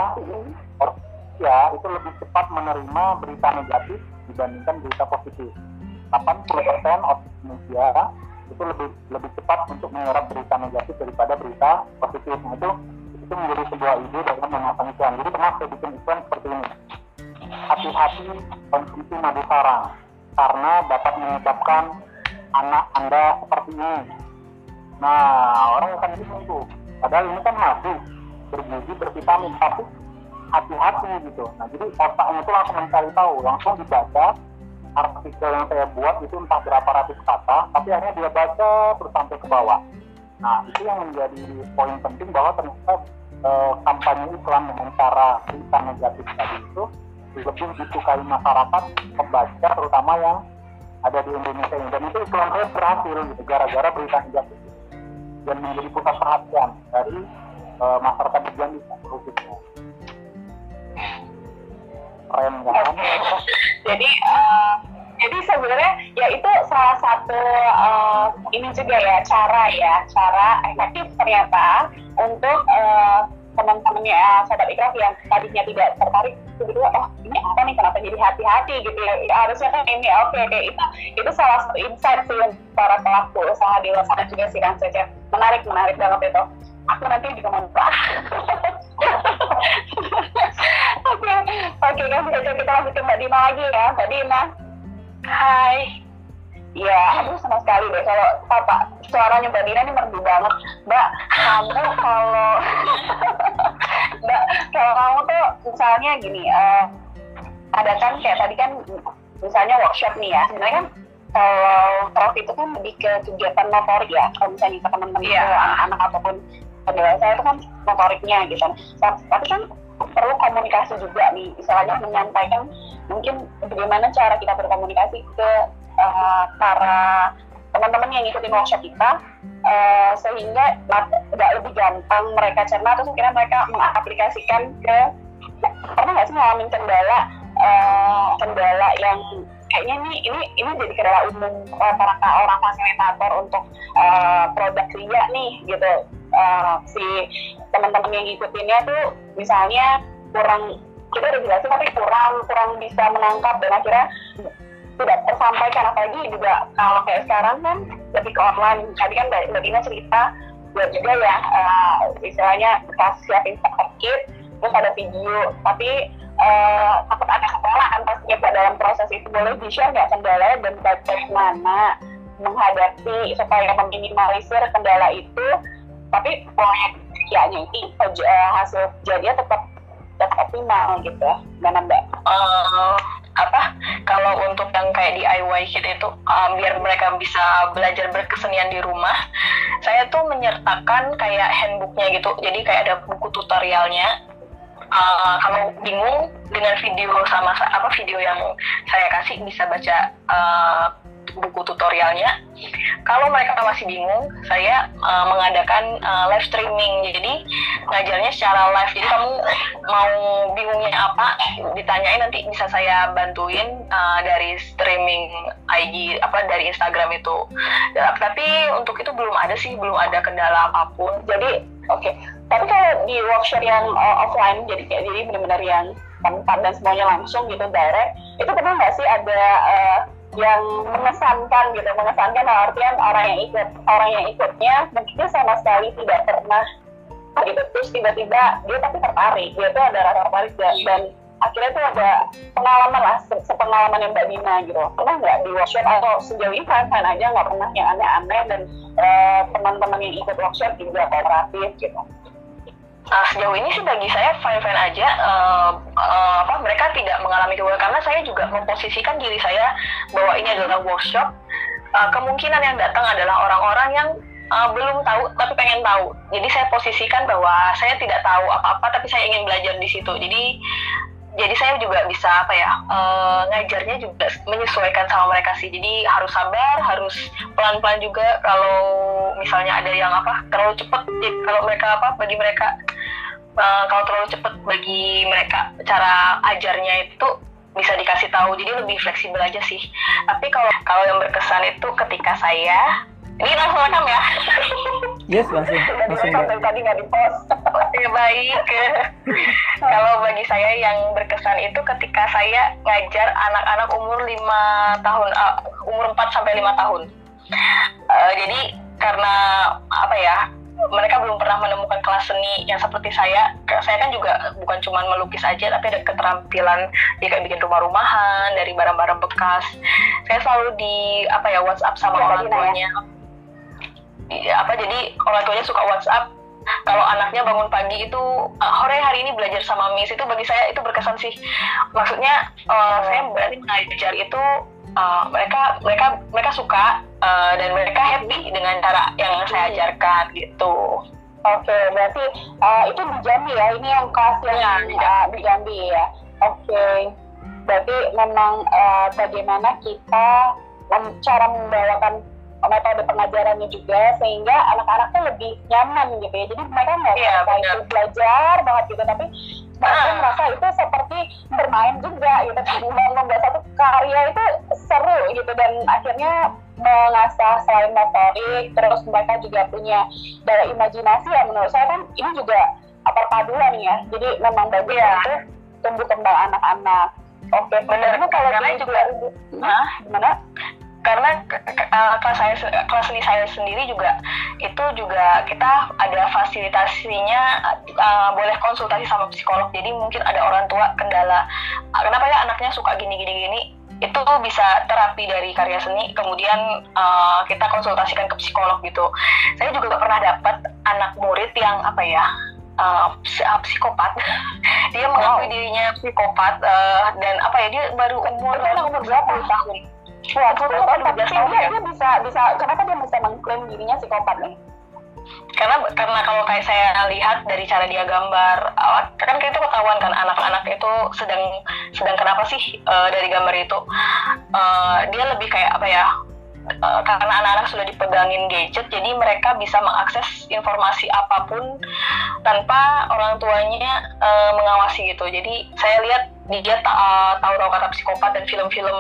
ya itu lebih cepat menerima berita negatif dibandingkan berita positif 80% otak manusia itu lebih lebih cepat untuk menyerap berita negatif daripada berita positif. Itu itu menjadi sebuah ide dalam memasang iklan. Jadi pernah saya bikin iklan seperti ini. Hati-hati konsumsi madu karang karena dapat menyebabkan anak anda seperti ini. Nah, orang akan bingung tuh. Padahal ini kan madu bergizi bervitamin, tapi hati-hati gitu. Nah, jadi otaknya itu langsung mencari tahu, langsung dibaca, artikel yang saya buat itu entah berapa ratus kata, tapi akhirnya dia baca terus sampai ke bawah. Nah, itu yang menjadi poin penting bahwa ternyata e, kampanye iklan dengan cara berita negatif tadi itu lebih disukai masyarakat pembaca terutama yang ada di Indonesia ini. Dan itu iklan saya berhasil gitu, gara-gara berita negatif dan menjadi pusat perhatian dari e, masyarakat di Jambi khususnya. Keren kan? jadi uh, jadi sebenarnya ya itu salah satu uh, ini juga ya cara ya cara efektif ternyata untuk uh, teman-temannya uh, sahabat ikraf yang tadinya tidak tertarik tiba-tiba oh ini apa nih? Kenapa jadi hati-hati? gitu ya, ya harusnya kan ini oke okay, oke itu itu salah satu insight sih para pelaku usaha di luar sana juga sih kan saja menarik menarik banget itu. Aku nanti juga mau Oke, oke kan bisa kita lanjut ke Mbak Dina lagi ya, Mbak Dina. Hai. Ya, aduh sama sekali deh kalau Papa suaranya Mbak Dina ini merdu banget. Mbak, kamu kalau Mbak, kalau kamu tuh misalnya gini, uh, ada kan kayak tadi kan misalnya workshop nih ya, sebenarnya kan kalau prof itu kan lebih ke kegiatan motorik ya, kalau misalnya ke teman-teman yeah. anak-anak ataupun dewasa itu kan motoriknya gitu. Tapi kan perlu komunikasi juga nih, misalnya menyampaikan mungkin bagaimana cara kita berkomunikasi ke uh, para teman-teman yang ngikutin workshop kita uh, sehingga tidak lebih gampang mereka cerna terus akhirnya mereka mengaplikasikan ke pernah nggak sih ngalamin kendala uh, kendala yang kayaknya ini ini ini jadi kendala umum rata-rata orang fasilitator untuk uh, produk Ria nih gitu uh, si teman-teman yang ngikutinnya tuh misalnya kurang kita udah jelasin tapi kurang kurang bisa menangkap dan akhirnya tidak tersampaikan. Apalagi juga kalau kayak sekarang kan lebih ke online. Tadi kan Mbak Dina cerita buat juga ya uh, istilahnya bekas siapin kit terus ada video. Tapi uh, takut ada kendala kan pastinya dalam proses itu. Boleh di share nggak kendala dan bagaimana menghadapi supaya meminimalisir kendala itu tapi proyek kerjanya ini uh, hasil jadinya tetap tetap optimal gitu. Mana mbak? Uh, apa? Kalau untuk yang kayak DIY kita itu um, biar mereka bisa belajar berkesenian di rumah saya tuh menyertakan kayak handbooknya gitu. Jadi kayak ada buku tutorialnya. Uh, kalau bingung dengan video sama apa video yang saya kasih bisa baca uh, buku tutorialnya. Kalau mereka masih bingung, saya uh, mengadakan uh, live streaming. Jadi ngajarnya secara live. Jadi kamu mau bingungnya apa, ditanyain nanti bisa saya bantuin uh, dari streaming IG apa dari Instagram itu. Ya, tapi untuk itu belum ada sih, belum ada kendala apa pun. Jadi oke. Okay. Tapi kalau di workshop yang offline, jadi kayak jadi benar-benar yang tempat dan semuanya langsung gitu direct, itu pernah nggak sih ada uh, yang mengesankan gitu. Mengesankan artian orang yang ikut orang yang ikutnya mungkin sama sekali tidak pernah gitu terus tiba-tiba dia tapi tertarik dia tuh ada rasa tertarik dan akhirnya tuh ada pengalaman lah sepengalaman yang Mbak Dina gitu. Pernah nggak di workshop atau sejauh ini kan aja nggak pernah yang aneh-aneh dan uh, teman-teman yang ikut workshop juga kooperatif gitu Nah, sejauh ini sih bagi saya fine-fine aja. Uh, uh, apa mereka tidak mengalami kegagalan karena saya juga memposisikan diri saya bahwa ini adalah workshop. Uh, kemungkinan yang datang adalah orang-orang yang uh, belum tahu tapi pengen tahu. Jadi saya posisikan bahwa saya tidak tahu apa-apa tapi saya ingin belajar di situ. Jadi jadi saya juga bisa apa ya uh, ngajarnya juga menyesuaikan sama mereka sih jadi harus sabar harus pelan pelan juga kalau misalnya ada yang apa terlalu cepet kalau mereka apa bagi mereka uh, kalau terlalu cepet bagi mereka cara ajarnya itu bisa dikasih tahu. Jadi lebih fleksibel aja sih. Tapi kalau kalau yang berkesan itu ketika saya ini langsung rekam ya. Yes langsung langsung sampai tadi nggak di post ya baik. Kalau bagi saya yang berkesan itu ketika saya ngajar anak-anak umur lima tahun uh, umur 4 sampai lima tahun. Uh, jadi karena apa ya mereka belum pernah menemukan kelas seni yang seperti saya. Saya kan juga bukan cuma melukis aja, tapi ada keterampilan dia kayak bikin rumah-rumahan dari barang-barang bekas. Saya selalu di apa ya WhatsApp sama ya, orang tuanya. Ya apa jadi orang tuanya suka WhatsApp kalau anaknya bangun pagi itu uh, hore hari ini belajar sama Miss itu bagi saya itu berkesan sih maksudnya uh, saya berarti mengajar itu uh, mereka mereka mereka suka uh, dan mereka happy dengan cara yang saya ajarkan gitu Oke, okay, berarti uh, itu di Jambi ya? Ini yang kelas yang ya, di, uh, di Jambi ya? Oke, okay. berarti memang uh, bagaimana kita cara membawakan metode pengajarannya juga sehingga anak-anak tuh lebih nyaman gitu ya jadi mereka nggak yeah, merasa itu belajar banget gitu tapi ah. merasa itu seperti bermain juga gitu. Membuat satu karya itu seru gitu. Dan akhirnya mengasah selain motorik terus mereka juga punya daya imajinasi ya. Menurut saya kan ini juga perpaduan ya. Jadi memang bagus ya. itu tumbuh kembang anak-anak. Oke benar. kalau juga, juga nah, gimana karena uh, kelas saya kelas seni saya sendiri juga itu juga kita ada fasilitasinya uh, boleh konsultasi sama psikolog. Jadi mungkin ada orang tua kendala kenapa ya anaknya suka gini gini gini itu bisa terapi dari karya seni kemudian uh, kita konsultasikan ke psikolog gitu. Saya juga pernah dapat anak murid yang apa ya uh, psikopat. Dia mengakui dirinya psikopat uh, dan apa ya dia baru umur umur berapa? tahun Waduh, tapi dia, dia bisa bisa kenapa dia bisa mengklaim dirinya psikopat nih? karena karena kalau kayak saya lihat dari cara dia gambar kan kayak itu ketahuan kan anak-anak itu sedang sedang kenapa sih uh, dari gambar itu uh, dia lebih kayak apa ya uh, karena anak-anak sudah dipegangin gadget jadi mereka bisa mengakses informasi apa pun tanpa orang tuanya uh, mengawasi gitu. Jadi saya lihat dia ta uh, tahu-tahu kata psikopat dan film-film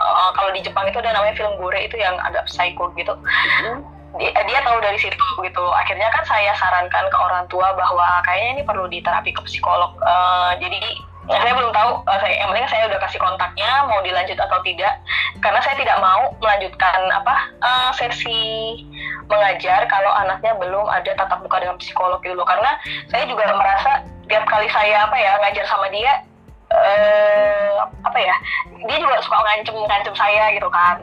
uh, kalau di Jepang itu ada namanya film gore itu yang agak psycho gitu. Mm-hmm. dia, dia tahu dari situ gitu. Akhirnya kan saya sarankan ke orang tua bahwa kayaknya ini perlu diterapi ke psikolog. Uh, jadi saya belum tahu, uh, saya, yang penting saya udah kasih kontaknya, mau dilanjut atau tidak. Karena saya tidak mau melanjutkan apa uh, sesi mengajar kalau anaknya belum ada tatap muka dengan psikolog gitu Karena saya juga merasa tiap kali saya apa ya ngajar sama dia, uh, apa ya dia juga suka ngancem ngancem saya gitu kan.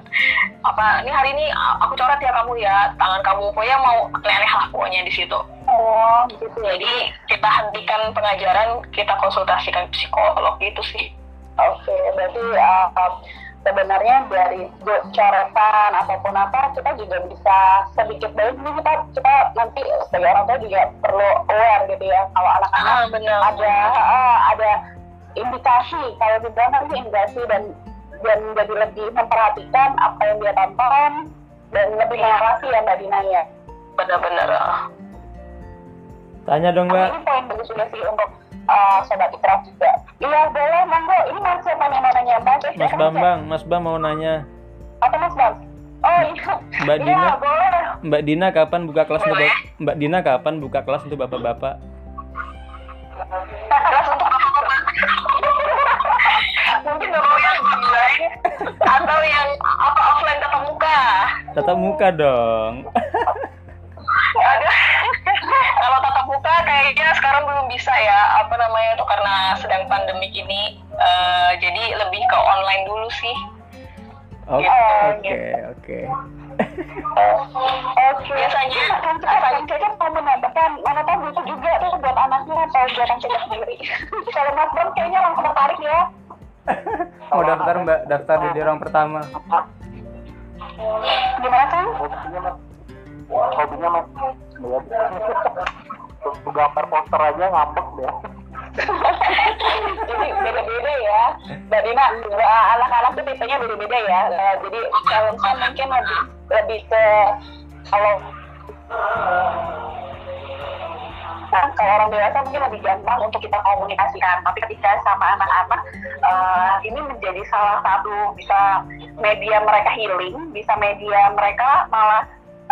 Apa ini hari ini aku coret ya kamu ya tangan kamu pokoknya mau aneh lah pokoknya di situ. Oh gitu jadi kita hentikan pengajaran kita konsultasikan psikolog gitu sih. Oke okay, berarti uh, sebenarnya dari coretan ataupun apa kita juga bisa sedikit baik ini kita kita nanti sebagai orang tua juga perlu aware gitu ya kalau anak-anak ah, ada uh, ada indikasi kalau di dalam nanti indikasi dan dan jadi lebih memperhatikan apa yang dia tonton dan lebih mengawasi ya Mbak Dina ya. benar-benar ah. Tanya dong mbak. Ini poin bagus juga sih untuk uh, sobat ikraf juga. Iya boleh monggo. Ini mas siapa yang mau nanya Mbak? Mas silakan Bambang, Mas Bang mau nanya. Apa Mas Bang? Oh iya. Mbak Iya Dina, boleh. Mbak Dina kapan buka kelas untuk Mbak Dina kapan buka kelas untuk bapak-bapak? Mungkin bapak yang online atau yang apa offline tatap muka Tatap muka dong. kalau tatap muka kayaknya sekarang belum bisa ya apa namanya itu karena sedang pandemik ini Eh, jadi lebih ke online dulu sih Oke, Oh, oke, oke. Oke. Biasanya- kan Cecep mau menambahkan mana tahu butuh juga tuh buat anaknya atau buat Cecep sendiri. Kalau Mas Bang kayaknya langsung tertarik ya. Mau daftar mbak, daftar di orang pertama. Gimana Kang? hobinya mas hobinya mas Tuh gambar poster aja ngambek deh Jadi beda-beda ya. Mbak Dina, Mbak anak-anak tuh tipenya beda-beda ya. Eh, jadi kalau mungkin lebih lebih ke kalau Nah, kalau orang dewasa mungkin lebih gampang untuk kita komunikasikan. Tapi ketika sama anak-anak, eh, ini menjadi salah satu bisa media mereka healing, bisa media mereka malah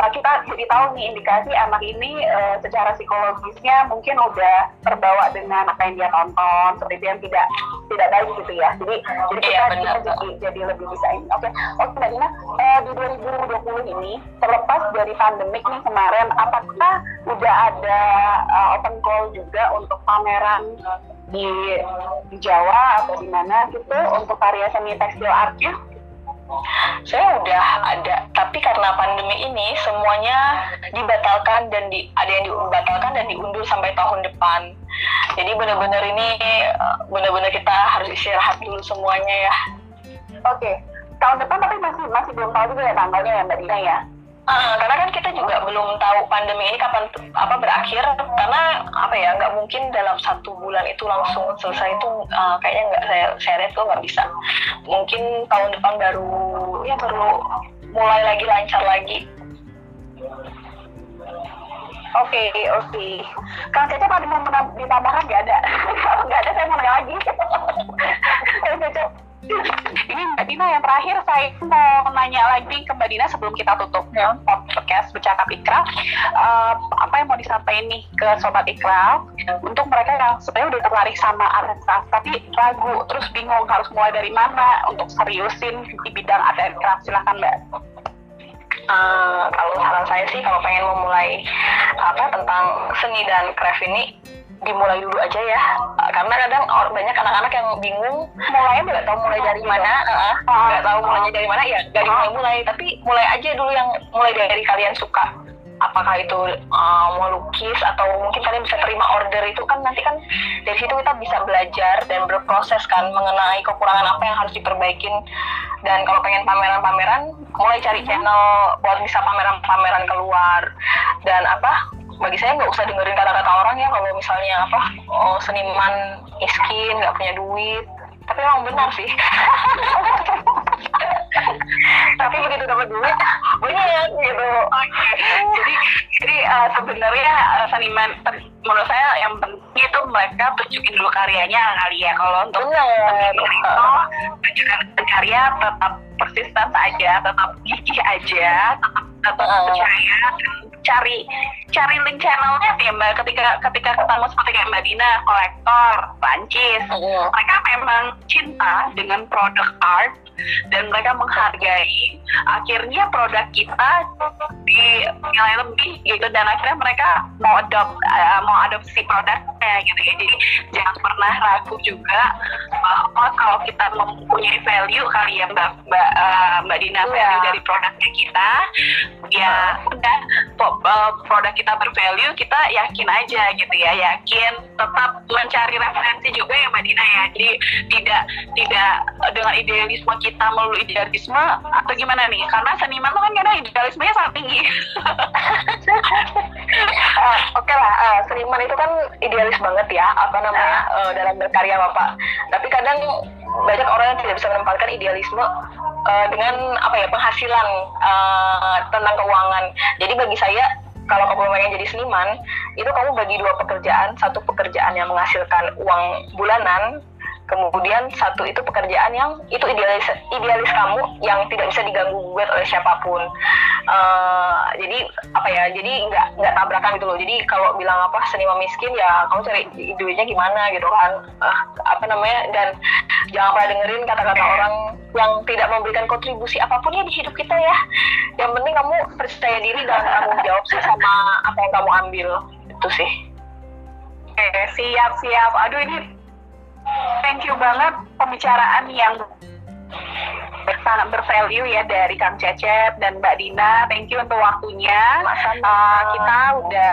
kita jadi tahu nih indikasi anak ini eh, secara psikologisnya mungkin udah terbawa dengan apa yang dia tonton, seperti itu yang tidak tidak baik gitu ya. Jadi jadi kita, Iya, benar, kita jadi, jadi lebih bisa ini. Oke, oke Mbak Dina, eh, di 2020 ini terlepas dari pandemik nih kemarin, apakah udah ada eh, open call juga untuk pameran di, di Jawa atau di mana gitu untuk karya seni tekstil artnya? Saya udah ada tapi karena pandemi ini semuanya dibatalkan dan di ada yang dibatalkan dan diundur sampai tahun depan jadi benar-benar ini eh, benar-benar kita harus istirahat dulu semuanya ya Oke, tahun depan tapi masih masih belum tahu juga ya tanggalnya ya Mbak Dina ya. Ah, karena kan kita juga belum tahu pandemi ini kapan apa berakhir karena apa ya nggak mungkin dalam satu bulan itu langsung selesai itu ah, kayaknya nggak saya saya lihat tuh nggak bisa mungkin tahun depan baru ya baru mulai lagi lancar lagi Oke, oke. Kang Cecep ada mau ditambahkan nggak ada? Kalau nggak ada saya mau nanya lagi. Kang Cecep. Ini Mbak Dina yang terakhir saya mau nanya lagi ke Mbak Dina sebelum kita tutup ya, podcast bercakap Ikraf. Eh, apa yang mau disampaikan nih ke Sobat Ikraf untuk mereka yang sebenarnya udah tertarik sama craft tapi ragu terus bingung harus mulai dari mana untuk seriusin di bidang craft silakan Mbak. Eh, kalau saran saya sih kalau pengen memulai apa tentang seni dan craft ini dimulai dulu aja ya. Eh, karena kadang banyak anak-anak yang bingung mulai nggak tahu mulai dari mana eh, nggak tahu mulainya dari mana ya nggak dimulai-mulai. Tapi mulai aja dulu yang mulai dari kalian suka apakah itu mau lukis atau mungkin kalian bisa terima order itu kan nanti kan dari situ kita bisa belajar dan berproses kan mengenai kekurangan apa yang harus diperbaikin. Dan kalau pengen pameran-pameran mulai cari channel buat bisa pameran-pameran keluar. Dan apa bagi saya nggak usah dengerin kata-kata orang ya kalau misalnya apa oh, seniman miskin nggak punya duit tapi emang benar sih. Tapi begitu dapat duit banyak gitu. Jadi jadi uh, sebenarnya uh, seniman menurut saya yang penting itu mereka tunjukin dulu karyanya kali ya. Kalau untuk benar. Tunjukkan karya tetap persisten aja tetap gigih aja tetap tetap percaya cari cari link channelnya sih mbak ketika ketika ketemu seperti kayak mbak Dina kolektor Prancis Mm. mereka memang cinta dengan produk art dan mereka menghargai. Akhirnya produk kita di nilai lebih gitu. Dan akhirnya mereka mau adopt eh, mau adopsi produknya gitu ya. Jadi jangan pernah ragu juga bahwa kalau kita mempunyai value kali ya mbak mbak eh, mbak Dina Iya. value dari produknya kita ya udah po- eh, produk kita bervalue kita yakin aja gitu ya. Yakin tetap mencari referensi juga ya mbak Dina ya. Jadi tidak tidak dengan idealisme kita melalui idealisme atau gimana nih karena seniman tuh kan kadang idealismenya sangat tinggi Eh, Oke lah, eh, seniman itu kan idealis banget ya, apa namanya eh, dalam berkarya bapak. Tapi kadang banyak orang yang tidak bisa menempatkan idealisme uh, dengan apa ya penghasilan uh, tentang keuangan. Jadi bagi saya kalau kamu pengen jadi seniman, itu kamu bagi dua pekerjaan, satu pekerjaan yang menghasilkan uang bulanan, kemudian satu itu pekerjaan yang itu idealis idealis kamu yang tidak bisa diganggu gugat oleh siapa pun. Uh, jadi apa ya jadi nggak nggak tabrakan gitu loh. Jadi kalau bilang apa seniman miskin ya kamu cari duitnya gimana gitu kan. Uh, apa namanya dan jangan pernah dengerin kata-kata orang yang tidak memberikan kontribusi apa pun ya di hidup kita ya. Yang penting kamu percaya diri dan tanggung jawab sih sama apa yang kamu ambil. Itu sih. Oke, siap siap. Aduh ini thank you banget pembicaraan yang sangat bervalue ya dari Kang Cecep dan Mbak Dina. Thank you untuk waktunya. Uh, kita udah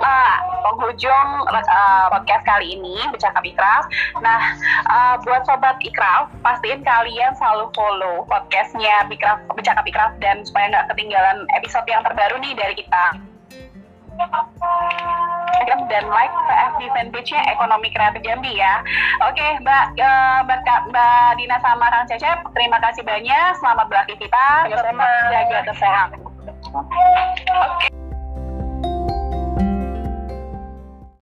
uh, penghujung uh, podcast kali ini bercakap ikraf. Nah, uh, buat sobat ikraf, pastiin kalian selalu follow podcastnya Bikraf, bercakap ikraf dan supaya nggak ketinggalan episode yang terbaru nih dari kita. Instagram dan like FB fanpage-nya Ekonomi Kreatif Jambi ya. Oke, Mbak uh, Mbak, Mbak Dina sama Kang Cecep, terima kasih banyak. Selamat beraktivitas. Sama-sama. Jaga kesehatan. Oke.